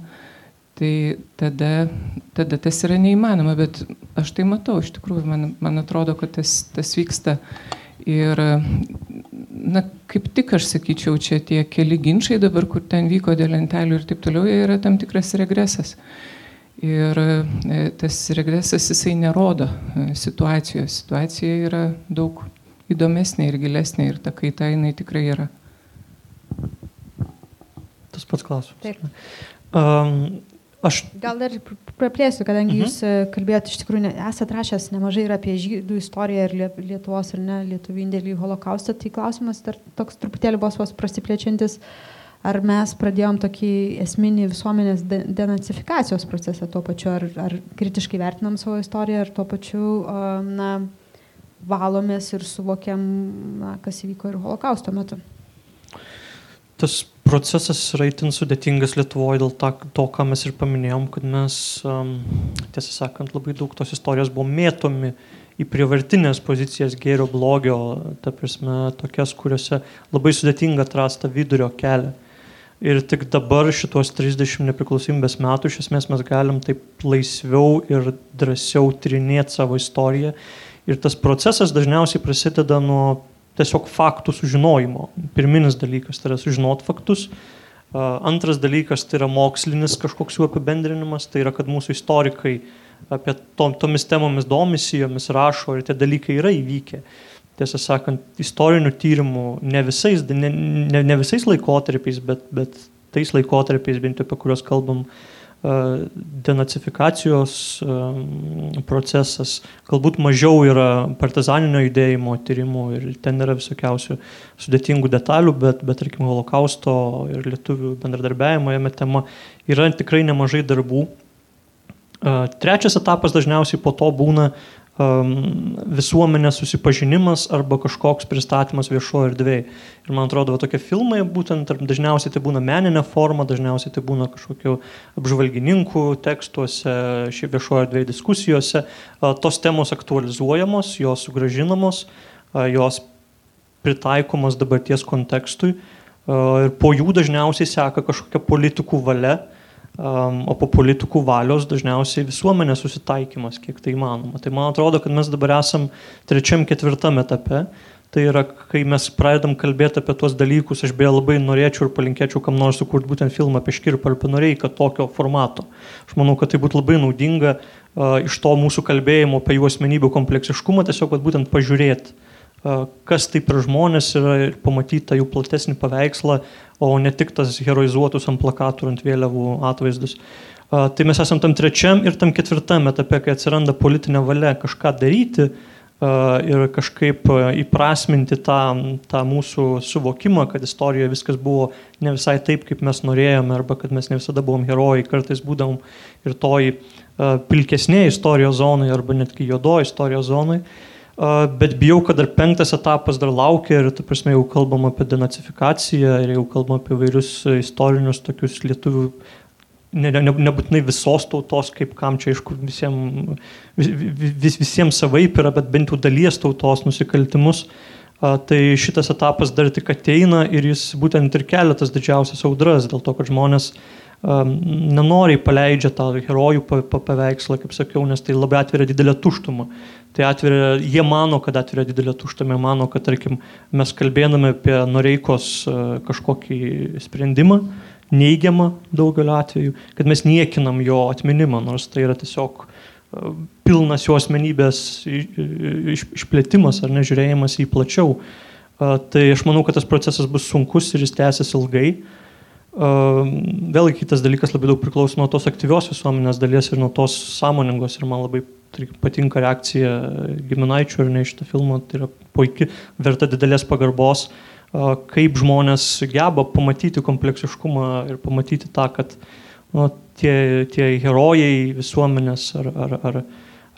tai tada, tada tas yra neįmanoma, bet aš tai matau, iš tikrųjų, man, man atrodo, kad tas, tas vyksta. Ir, na, kaip tik aš sakyčiau, čia tie keli ginčiai dabar, kur ten vyko dėl lentelių ir taip toliau, jie yra tam tikras regresas. Ir e, tas regresas jisai nerodo e, situacijos. Situacija yra daug įdomesnė ir gilesnė ir ta kaita jinai tikrai yra. Tas pats klausimas. Taip. Um, aš... Gal dar praplėsiu, kadangi mhm. jūs e, kalbėjote, iš tikrųjų esate rašęs nemažai ir apie žydų istoriją ir Lietuvos ar ne Lietuvų indėlį į holokaustą, tai klausimas dar toks truputėlį vos vos prasiplečiantis. Ar mes pradėjom tokį esminį visuomenės denacifikacijos procesą tuo pačiu, ar, ar kritiškai vertinam savo istoriją, ar tuo pačiu, na, valomės ir suvokiam, na, kas įvyko ir holokausto metu. Tas procesas yra itin sudėtingas Lietuvoje dėl ta, to, ką mes ir paminėjom, kad mes, um, tiesą sakant, labai daug tos istorijos buvo mėtomi į prievartinės pozicijas gėrio blogio, ta prasme, tokias, kuriuose labai sudėtinga atrasta vidurio kelią. Ir tik dabar šitos 30 nepriklausomybės metų iš esmės mes galim taip laisviau ir drąsiau tyrinėti savo istoriją Ir tas procesas dažniausiai prasideda nuo tiesiog faktų sužinojimo. Pirminis dalykas tai yra sužinot faktus. Antras dalykas tai yra mokslinis kažkoks jų apibendrinimas, tai yra, kad mūsų istorikai apie tom, tomis temomis domisi, jomis rašo ir tie dalykai yra įvykę. Tiesą sakant, istorinių tyrimų ne visais, ne, ne, ne visais laikotarpiais, bet, bet tais laikotarpiais, bent apie kuriuos kalbam, uh, denacifikacijos procesas, galbūt mažiau yra partizaninio judėjimo tyrimų ir ten yra visokiausių sudėtingų detalių, bet, bet tarkim, holokausto ir lietuvių bendradarbiavimo jame tema yra tikrai nemažai darbų. Trečias etapas dažniausiai po to būna um, visuomenės susipažinimas arba kažkoks pristatymas viešoje erdvėje. Ir man atrodo, va, tokie filmai būtent dažniausiai tai būna meninė forma, dažniausiai tai būna kažkokių apžvalgininkų tekstuose, šiaip viešoje erdvėje diskusijose. Tos temos aktualizuojamos, jos sugražinamos, jos pritaikomos dabarties kontekstui. Ir po jų dažniausiai seka kažkokia politikų valia, o po politikų valios dažniausiai visuomenės susitaikymas, kiek tai įmanoma. Tai man atrodo, kad mes dabar esam trečiam, ketvirtam etape. Tai yra, kai mes pradedam kalbėti apie tuos dalykus, aš beje labai norėčiau ir palinkėčiau kam nors sukurti būtent filmą apie Škirpą ir Panoreiką tokio formato. Aš manau, kad tai būtų labai naudinga uh, iš to mūsų kalbėjimo apie jų asmenybių kompleksiškumą tiesiog būtent pažiūrėti, kas tai per žmonės yra ir pamatyti tą jų platesnį paveikslą, o ne tik tas heroizuotus ant plakatų, ant vėliavų atvaizdus. Tai mes esam tam trečiam ir tam ketvirtam etape, kai atsiranda politinė valia kažką daryti ir kažkaip įprasminti tą, tą mūsų suvokimą, kad istorijoje viskas buvo ne visai taip, kaip mes norėjome, arba kad mes ne visada buvom herojai, kartais būdavom ir toj pilkesnėje istorijos zonai, arba netgi juodoje istorijos zonai. Bet bijau, kad dar penktas etapas dar laukia ir, tu prasme, jau kalbam apie denacifikaciją ir jau kalbam apie vairius istorinius tokius lietuvių, ne, ne, nebūtinai visos tautos, kaip kam čia, aišku, visiems, vis, visiems savaip yra, bet bent jau dalies tautos nusikaltimus. Tai šitas etapas dar tik ateina ir jis būtent ir kelia tas didžiausias audras, dėl to, kad žmonės um, nenoriai paleidžia tą herojų paveikslą, kaip sakiau, nes tai labai atveria didelę tuštumą. Tai atveria, jie mano, kad atveria didelę tuštumą, mano, kad, tarkim, mes kalbėdami apie Noreikos e, kažkokį sprendimą, neigiama daugeliu atveju, kad mes niekinam jo atminimą, nors tai yra tiesiog e, pilnas jo asmenybės išplėtimas ar nežiūrėjimas į plačiau. E, tai aš manau, kad tas procesas bus sunkus ir jis tęsis ilgai. Vėlgi kitas dalykas labai daug priklauso nuo tos aktyvios visuomenės dalies ir nuo tos sąmoningos ir man labai patinka reakcija giminaičių ir ne iš šitą filmą, tai yra puikiai, verta didelės pagarbos, kaip žmonės geba pamatyti kompleksiškumą ir pamatyti tą, kad nu, tie, tie herojai visuomenės ar, ar, ar,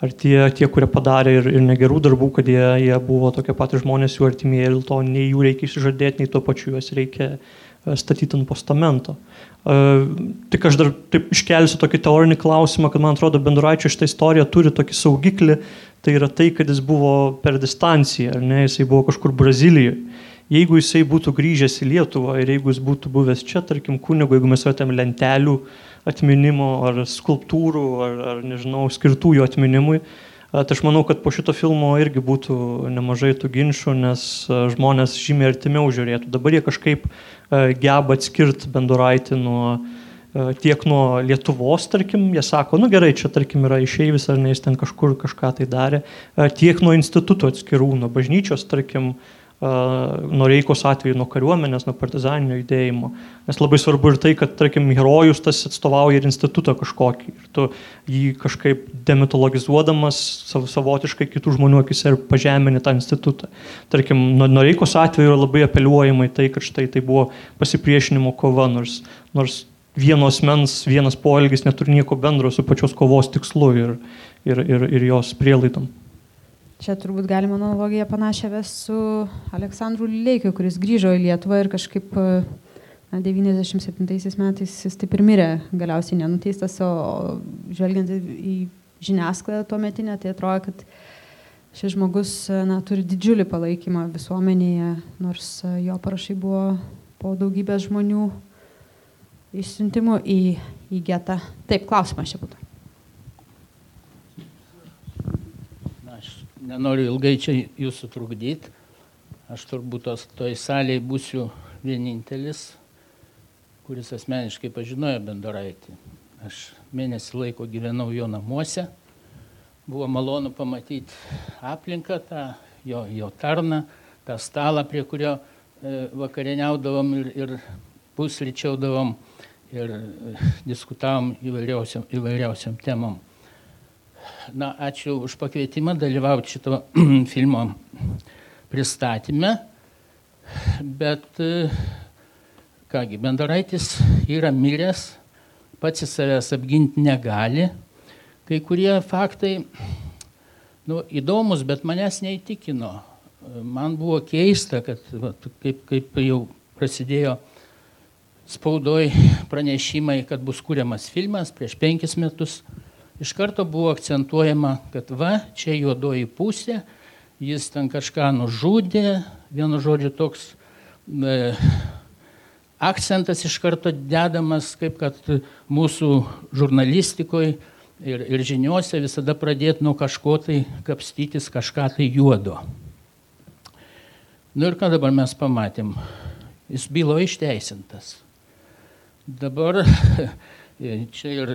ar tie, tie, kurie padarė ir, ir negerų darbų, kad jie, jie buvo tokie patys žmonės, jų artimieji dėl to nei jų reikia išsižadėti, nei tuo pačiu juos reikia uh, statyti ant postamento. Tik aš dar taip iškelsiu tokį teorinį klausimą, kad man atrodo Benduraičio šitą istoriją turi tokį saugiklį, tai yra tai, kad jis buvo per distanciją, ar ne, jisai buvo kažkur Brazilijoje. Jeigu jisai būtų grįžęs į Lietuvą ir jeigu jis būtų buvęs čia, tarkim, kunigo, jeigu mes atėm lentelių atminimo ar skulptūrų ar, ar nežinau, skirtų jo atminimui, Tai aš manau, kad po šito filmo irgi būtų nemažai tų ginčių, nes žmonės žymiai artimiau žiūrėtų. Dabar jie kažkaip geba atskirti Benduraitį nuo tiek nuo Lietuvos, tarkim, jie sako, nu gerai, čia tarkim yra išeivis ar ne, jis ten kažkur kažką tai darė, tiek nuo institutų atskirų, nuo bažnyčios, tarkim, uh, Noreikos atveju nuo kariuomenės, nuo partizaninio judėjimo. Nes labai svarbu ir tai, kad, tarkim, herojus tas atstovauja ir institutą kažkokį. Ir tu jį kažkaip demitologizuodamas sav, savotiškai kitų žmonių akise ir pažemini tą institutą. Tarkim, Noreikos atveju yra labai apeliuojama į tai, kad štai tai buvo pasipriešinimo kova, nors, nors vienos mens, vienas poelgis neturi nieko bendro su pačios kovos tikslu ir, ir, ir, ir jos prielaidom. Čia turbūt galima analogiją panašią ves su Aleksandru Leikiu, kuris grįžo į Lietuvą ir kažkaip na, 97 metais jis taip ir mirė, galiausiai nenuteistas, o žvelgiant į žiniasklaidą tuo metinę, tai atrodo, kad šis žmogus na, turi didžiulį palaikymą visuomenėje, nors jo parašai buvo po daugybės žmonių išsiuntimų į, į getą. Taip, klausimas čia būtų. Nenoriu ilgai čia jūsų trukdyti. Aš turbūt tos, toj salėje būsiu vienintelis, kuris asmeniškai pažinojo Bendoraitį. Aš mėnesį laiko gyvenau jo namuose. Buvo malonu pamatyti aplinką, tą jo, jo tarną, tą stalą, prie kurio e, vakarieniaudavom ir, ir pusryčiaudavom ir e, diskutavom įvairiausiam, įvairiausiam temam. Na, ačiū už pakvietimą dalyvauti šito [CLEARS THROAT] filmo pristatyme. Bet, e, kągi, Bendaraitis yra miręs, pats į savęs apginti negali. Kai kurie faktai, nu, įdomus, bet manęs neįtikino. Man buvo keista, kad va, kaip, kaip jau prasidėjo spaudoj pranešimai, kad bus kuriamas filmas prieš penkis metus iš karto buvo akcentuojama, kad va, čia juodoji pusė, jis ten kažką nužudė, vienu žodžiu toks e, akcentas iš karto dedamas, kaip kad mūsų žurnalistikoje ir, ir žiniuose visada pradėti nuo kažko tai kapstytis kažką tai juodo. Nu ir ką dabar mes pamatėm? Jis bylo išteisintas. Dabar [LAUGHS] čia ir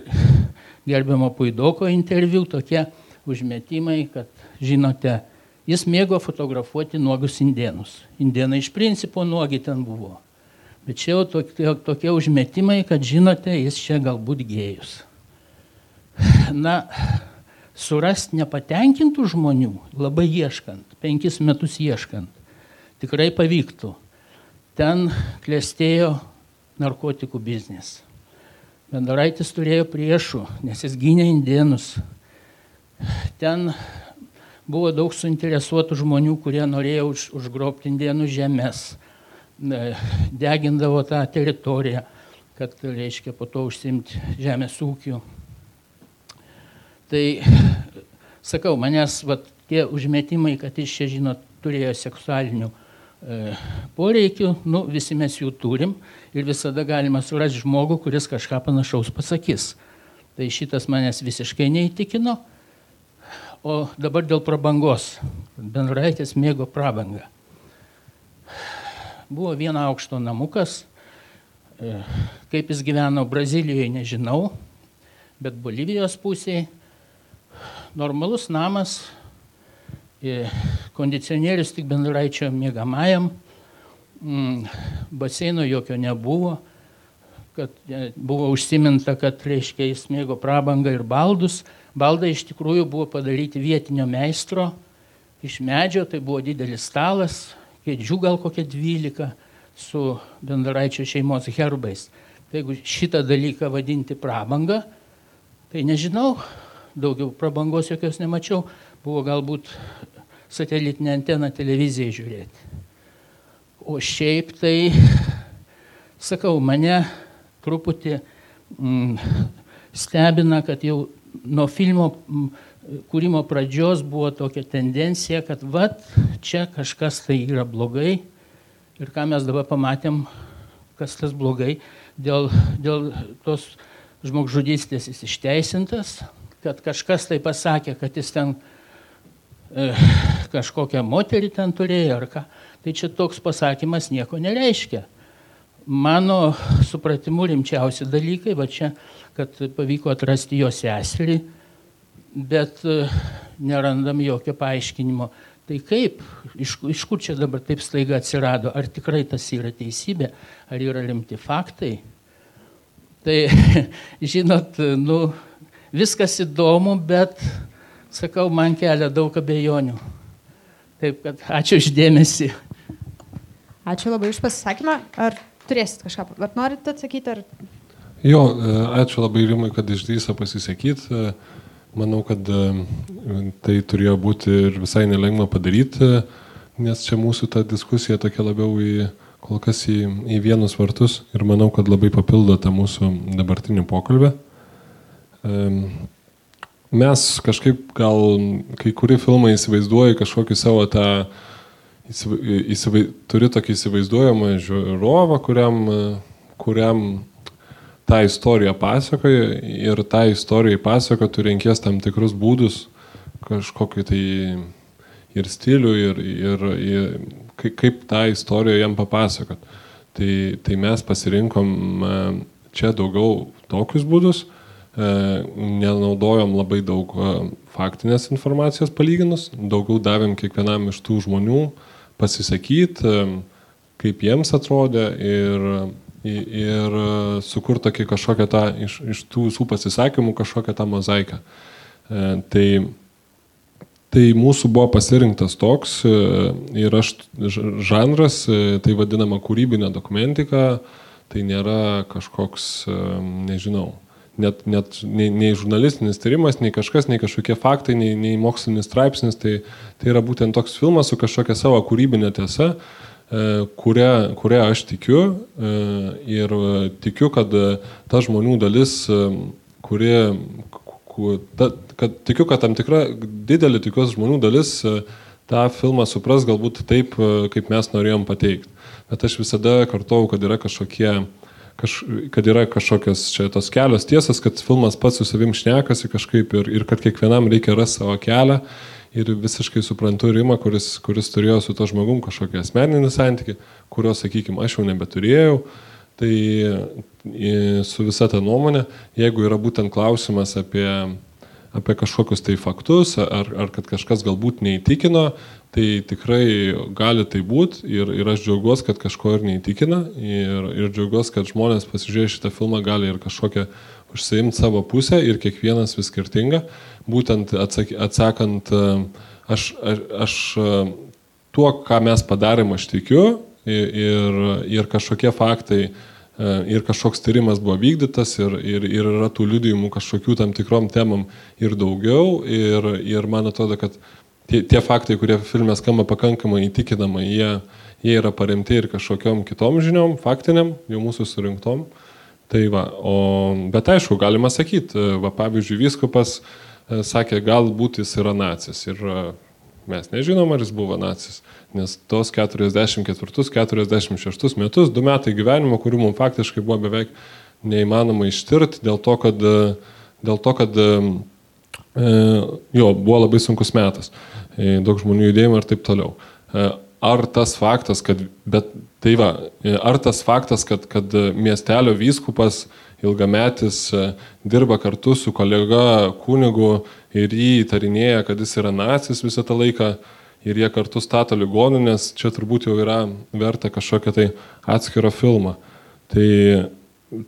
gerbiamo Puidoko interviu tokie užmetimai, kad žinote, jis mėgo fotografuoti nuogus indienus. Indienai iš principo nuogi ten buvo. Bet čia jau tokie, tokie užmetimai, kad žinote, jis čia galbūt gėjus. [SIGHS] Na, surasti nepatenkintų žmonių, labai ieškant, penkis metus ieškant, tikrai pavyktų. Ten klėstėjo narkotikų biznis. Bendoraitis turėjo priešų, nes jis gynė indienus. Ten buvo daug suinteresuotų žmonių, kurie norėjo už, užgrobti indienų žemės, degindavo tą teritoriją, kad, reiškia, po to užsimti žemės ūkiu. Tai, sakau, manęs vat, tie užmetimai, kad jis čia, žinot, turėjo seksualinių e, poreikių, nu, visi mes jų turim ir visada galima surasti žmogų, kuris kažką panašaus pasakys. Tai šitas manęs visiškai neįtikino. O dabar dėl prabangos. Bendraitis mėgo prabangą. Buvo viena aukšto namukas, E, kaip jis gyveno Brazilijoje, nežinau, bet Bolivijos pusėje normalus namas, e, kondicionierius tik bendraičio mėgamajam, mm, baseino jokio nebuvo, kad e, buvo užsiminta, kad reiškia jis mėgo prabangą ir baldus. Baldai iš tikrųjų buvo padaryti vietinio meistro iš medžio, tai buvo didelis stalas, kėdžių gal kokie 12 su bendaraičio šeimos herbais. Tai jeigu šitą dalyką vadinti prabanga, tai nežinau, daugiau prabangos jokios nemačiau, buvo galbūt satelitinę anteną televizijai žiūrėti. O šiaip tai, sakau, mane truputį mm, stebina, kad jau nuo filmo mm, kūrimo pradžios buvo tokia tendencija, kad vat čia kažkas tai yra blogai, Ir ką mes dabar pamatėm, kas tas blogai, dėl, dėl tos žmogžudystės jis išteisintas, kad kažkas tai pasakė, kad jis ten e, kažkokią moterį ten turėjo ar ką. Tai čia toks pasakymas nieko nereiškia. Mano supratimu rimčiausi dalykai, va čia, kad pavyko atrasti jo seserį, bet e, nerandam jokio paaiškinimo Tai kaip, iš, iš kur čia dabar taip staiga atsirado, ar tikrai tas yra teisybė, ar yra rimti faktai. Tai, [LAUGHS] žinot, nu, viskas įdomu, bet, sakau, man kelia daug abejonių. Taip kad ačiū išdėmesi. Ačiū labai už pasisakymą. Ar turėsit kažką, ar norit atsakyti? Ar... Jo, e, ačiū labai Rimai, kad išdrįsa pasisakyti. Manau, kad e, tai turėjo būti ir visai nelengva padaryti, nes čia mūsų ta diskusija tokia labiau į kol kas į, į vienus vartus ir manau, kad labai papildo tą mūsų dabartinį pokalbį. Mes kažkaip gal kai kuri filmai įsivaizduoja kažkokį savo tą, įsivai, turi tokį įsivaizduojamą žiūrovą, kuriam, kuriam tą istoriją pasakoja ir tą istoriją pasako tu renkies tam tikrus būdus, kažkokį tai ir stilių, ir, ir, ir kaip tą istoriją jam papasakot. Tai, tai mes pasirinkom e, čia daugiau tokius būdus, nenaudojom labai daug e, faktinės informacijos palyginus, daugiau davėm kiekvienam iš tų žmonių pasisakyti, kaip jiems atrodė ir ir e, sukurti tokį kažkokią tą iš, iš tų visų pasisakymų kažkokią tą mozaiką. E, tai, tai mūsų buvo pasirinktas toks e, ir aš žanras, tai vadinama kūrybinė dokumentika, tai nėra kažkoks, nežinau, net, net nei, nei žurnalistinis tyrimas, nei kažkas, nei kažkokie faktai, nei, nei mokslinis straipsnis, tai, tai yra būtent toks filmas su kažkokia savo kūrybinė tiesa, E, kuria, kuria aš tikiu e, ir tikiu, kad ta žmonių dalis, e, kuri, ta, kad tikiu, kad tam tikra didelė tikiuos žmonių dalis tą filmą supras galbūt taip, kaip mes norėjom pateikti. Bet aš visada kartuoju, kad yra kažkokie, kaž, kad yra kažkokios čia tos kelios tiesas, kad filmas pats su savim šnekasi kažkaip ir, ir kad kiekvienam reikia rasti savo kelią ir visiškai suprantu Rimą, kuris, kuris turėjo su to žmogum kažkokį asmeninį santykį, kurio, sakykime, aš jau nebeturėjau. Tai su visa ta nuomonė, jeigu yra būtent klausimas apie, apie kažkokius tai faktus, ar, ar kad kažkas galbūt neįtikino, tai tikrai gali tai būti ir, ir aš džiaugiuosi, kad kažko ir neįtikina ir, ir džiaugiuosi, kad žmonės pasižiūrėję šitą filmą gali ir kažkokią užsiimti savo pusę ir kiekvienas vis skirtinga. Būtent atsak, atsakant, e, aš, aš, aš e, tuo, ką mes padarėm, aš tikiu ir, ir kažkokie faktai ir kažkoks tyrimas buvo vykdytas ir, ir, ir yra tų liudijimų kažkokių tam tikrom temam ir daugiau. Ir, ir man atrodo, kad tie, tie faktai, kurie filme skamba pakankamai įtikinamai, jie, jie yra paremti ir kažkokiam kitom žiniom, faktiniam, jau mūsų surinktom. Tai va, o, bet aišku, galima sakyti, va, pavyzdžiui, viskupas e, sakė, galbūt jis yra nacis ir e, mes nežinom, ar jis buvo nacis, nes tos 44-46 metus, du metai gyvenimo, kurių mums faktiškai buvo beveik neįmanoma ištirti dėl to, kad, e, dėl to, kad jo, buvo labai sunkus metas, daug žmonių judėjimo ir taip toliau. ar tas faktas, kad, bet tai va, ar tas faktas, kad, kad miestelio vyskupas ilgametis dirba kartu su kolega kunigu ir jį įtarinėja, kad jis yra nacis visą tą laiką ir jie kartu stato ligoninės, čia turbūt jau yra verta kažkokią tai atskirą filmą. Tai,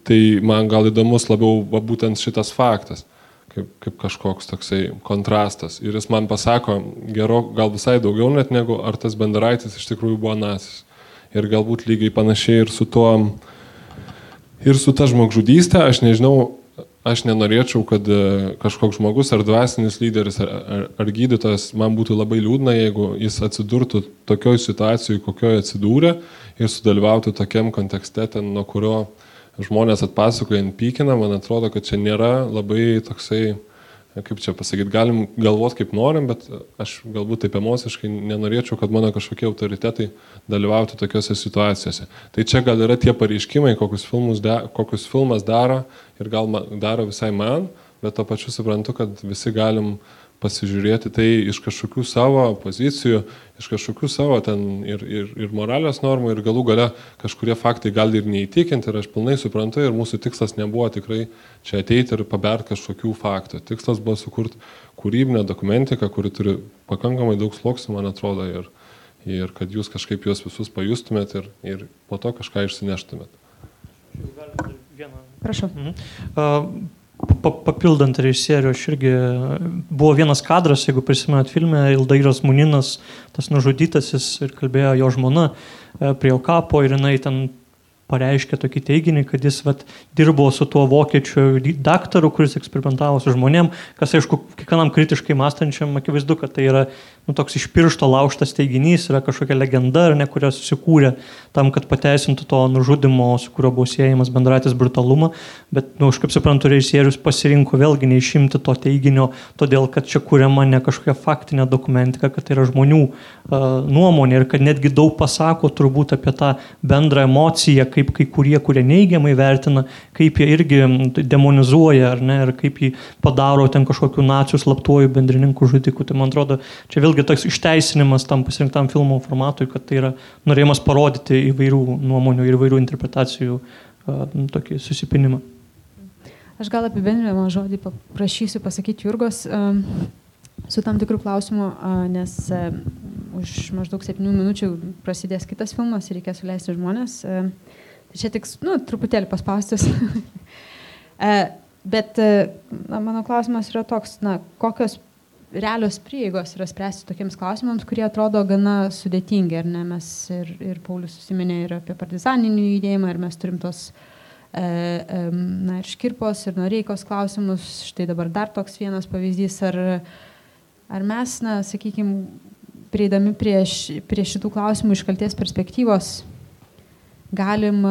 tai man gal įdomus labiau va, būtent šitas faktas, kaip, kaip kažkoks toksai kontrastas. Ir jis man pasako gero, gal visai daugiau net negu ar tas bendraitis iš tikrųjų buvo nacis. Ir galbūt lygiai panašiai ir su tuo, ir su ta žmogžudystė, aš nežinau, aš nenorėčiau, kad e, kažkoks žmogus ar dvasinis lyderis ar, ar, ar gydytojas man būtų labai liūdna, jeigu jis atsidurtų tokioj situacijoje, kokioje atsidūrė ir sudalyvautų tokiam kontekste, ten, nuo kurio žmonės atpasakoja pykina, man atrodo, kad čia nėra labai toksai kaip čia pasakyti, galim galvoti kaip norim, bet aš galbūt taip emociškai nenorėčiau, kad mano kažkokie autoritetai dalyvautų tokiuose situacijose. Tai čia gal yra tie pareiškimai, kokius, da, kokius filmas daro ir gal daro visai man, bet to pačiu suprantu, kad visi galim uh, pasižiūrėti tai iš kažkokių savo pozicijų, iš kažkokių savo ten ir, ir, ir moralės normų ir galų gale kažkurie faktai gali ir neįtikinti ir aš pilnai suprantu ir mūsų tikslas nebuvo tikrai čia ateiti ir pabert kažkokių faktų. Tikslas buvo sukurti kūrybinę dokumentiką, kuri turi pakankamai daug sluoksnių, man atrodo, ir, ir kad jūs kažkaip juos visus pajustumėt ir, ir po to kažką išsineštumėt. Prašau. Mhm. Uh, papildant režisierių, aš irgi buvo vienas kadras, jeigu prisimenat filmę, Ildairas Muninas, tas nužudytasis ir kalbėjo jo žmona e, prie jo kapo ir jinai ten pareiškė tokį teiginį, kad jis vat, dirbo su tuo vokiečiu daktaru, kuris eksperimentavo su žmonėm, kas aišku, kiekvienam kritiškai mąstančiam akivaizdu, kad tai yra nu, toks iš piršto lauštas teiginys, yra kažkokia legenda, ne, kurią susikūrė tam, kad pateisintų to nužudimo, su kuriuo buvo siejamas bendratis brutalumą, bet, nu, aš kaip suprantu, režisierius pasirinko vėlgi neišimti to teiginio, todėl kad čia kuriama ne kažkokia faktinė dokumentika, kad tai yra žmonių uh, nuomonė ir kad netgi daug pasako turbūt apie tą bendrą emociją, kaip kai kurie, kurie neigiamai vertina, kaip jie irgi demonizuoja, ar ne, ir kaip jį padaro ten kažkokiu nacijų slaptuoju bendrininku žudiku. Tai man atrodo, čia vėl vėlgi toks išteisinimas tam pasirinktam filmo formatui, kad tai yra norėjimas parodyti įvairių nuomonių ir įvairių interpretacijų uh, tokį susipinimą. Aš gal apibendrinamą žodį paprašysiu pasakyti Jurgos um, su tam tikrų klausimų, nes uh, už maždaug 7 minučių prasidės kitas filmas ir reikės suleisti žmonės. Uh, tai čia tik, nu, truputėlį paspaustis. [LAUGHS] uh, bet na, mano klausimas yra toks, na, kokios realios prieigos yra spręsti tokiems klausimams, kurie atrodo gana sudėtingi, ar ne? Mes ir, ir Paulius susiminė ir apie partizaninį judėjimą, ir mes turim tos, e, e, na, ir škirpos, ir noreikos klausimus. Štai dabar dar toks vienas pavyzdys, ar, ar mes, na, sakykime, prieidami prie, prie šitų klausimų iš kalties perspektyvos, galim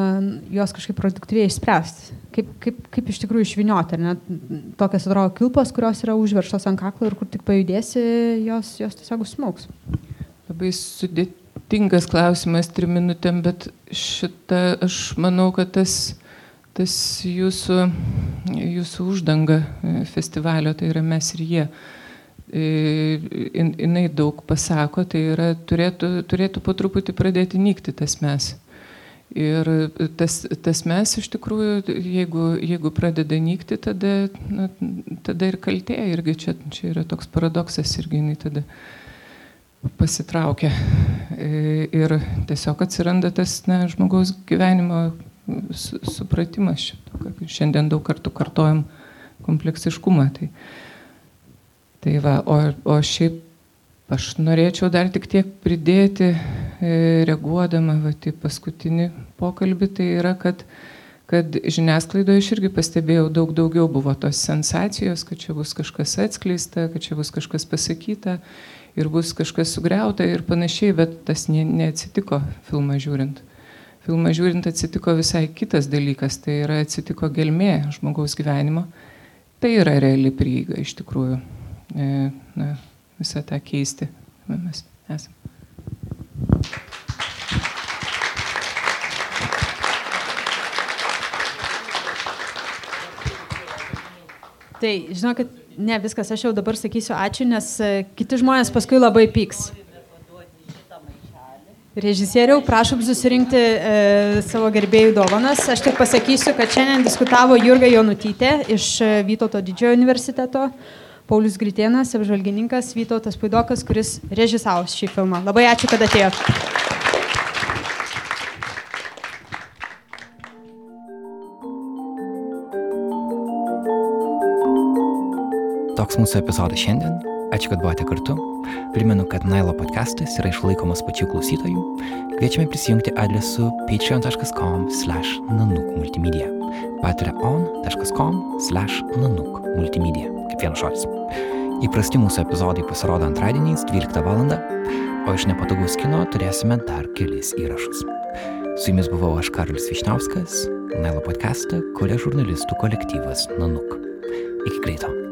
juos kažkaip produktyviai išspręsti. Kaip, kaip, kaip iš tikrųjų išvinioti, ar ne? Tokias atrodo kilpos, kurios yra užverštos ant kaklo ir kur tik pajudėsi, jos, jos tiesiog užsmauks. Labai sudėtingas klausimas trim minutėm, bet šitą aš manau, kad tas, tas jūsų, jūsų uždanga e, festivalio, tai yra mes ir jie jinai daug pasako, tai yra turėtų, turėtų po truputį pradėti nykti tas mes. Ir tas, tas mes iš tikrųjų, jeigu, jeigu pradeda nykti, tada, na, tada ir kaltė, irgi čia, čia yra toks paradoksas, irgi jinai tada pasitraukia. E, ir tiesiog atsiranda tas na, žmogaus gyvenimo supratimas šito, šiandien daug kartų kartojam kompleksiškumą. Tai, tai va, o, o šiaip Aš norėčiau dar tik tiek pridėti, e, reaguodama va, į paskutinį pokalbį, tai yra, kad, kad žiniasklaidoje aš irgi pastebėjau daug daugiau buvo tos sensacijos, kad čia bus kažkas atskleista, kad čia bus kažkas pasakyta ir bus kažkas sugriauta ir panašiai, bet tas ne, neatsitiko filmą žiūrint. Filmą žiūrint atsitiko visai kitas dalykas, tai yra atsitiko gelmė žmogaus gyvenimo. Tai yra reali prieiga iš tikrųjų. E, na, visą tą keisti, mes esame. Tai žinokit, ne viskas, aš jau dabar sakysiu ačiū, nes e, kiti žmonės paskui labai pyks. Režisieriau, prašom susirinkti e, savo gerbėjų dovanas. Aš tik pasakysiu, kad šiandien diskutavo Jurga Jonutytė iš e, Vytauto didžiojo universiteto, Paulius Gritėnas, apžvalgininkas Vytautas Puidokas, kuris režisavo šį filmą. Labai ačiū, kad atėjote. Toks mūsų epizodas šiandien. Ačiū, kad buvote kartu. Primenu, kad Nailo podcastas yra išlaikomas pačių klausytojų. Kviečiame prisijungti adresu patreon.com slash nanuk multimedia. patreon.com slash nanuk multimedia. Kaip vienas žodis. Įprasti mūsų epizodai pasirodo antradieniais 12 val. O iš nepatogaus kino turėsime dar kelis įrašus. Su jumis buvau aš Karolis Višniauskas, Nailo podcastą kuria žurnalistų kolektyvas Nanuk. Iki greito.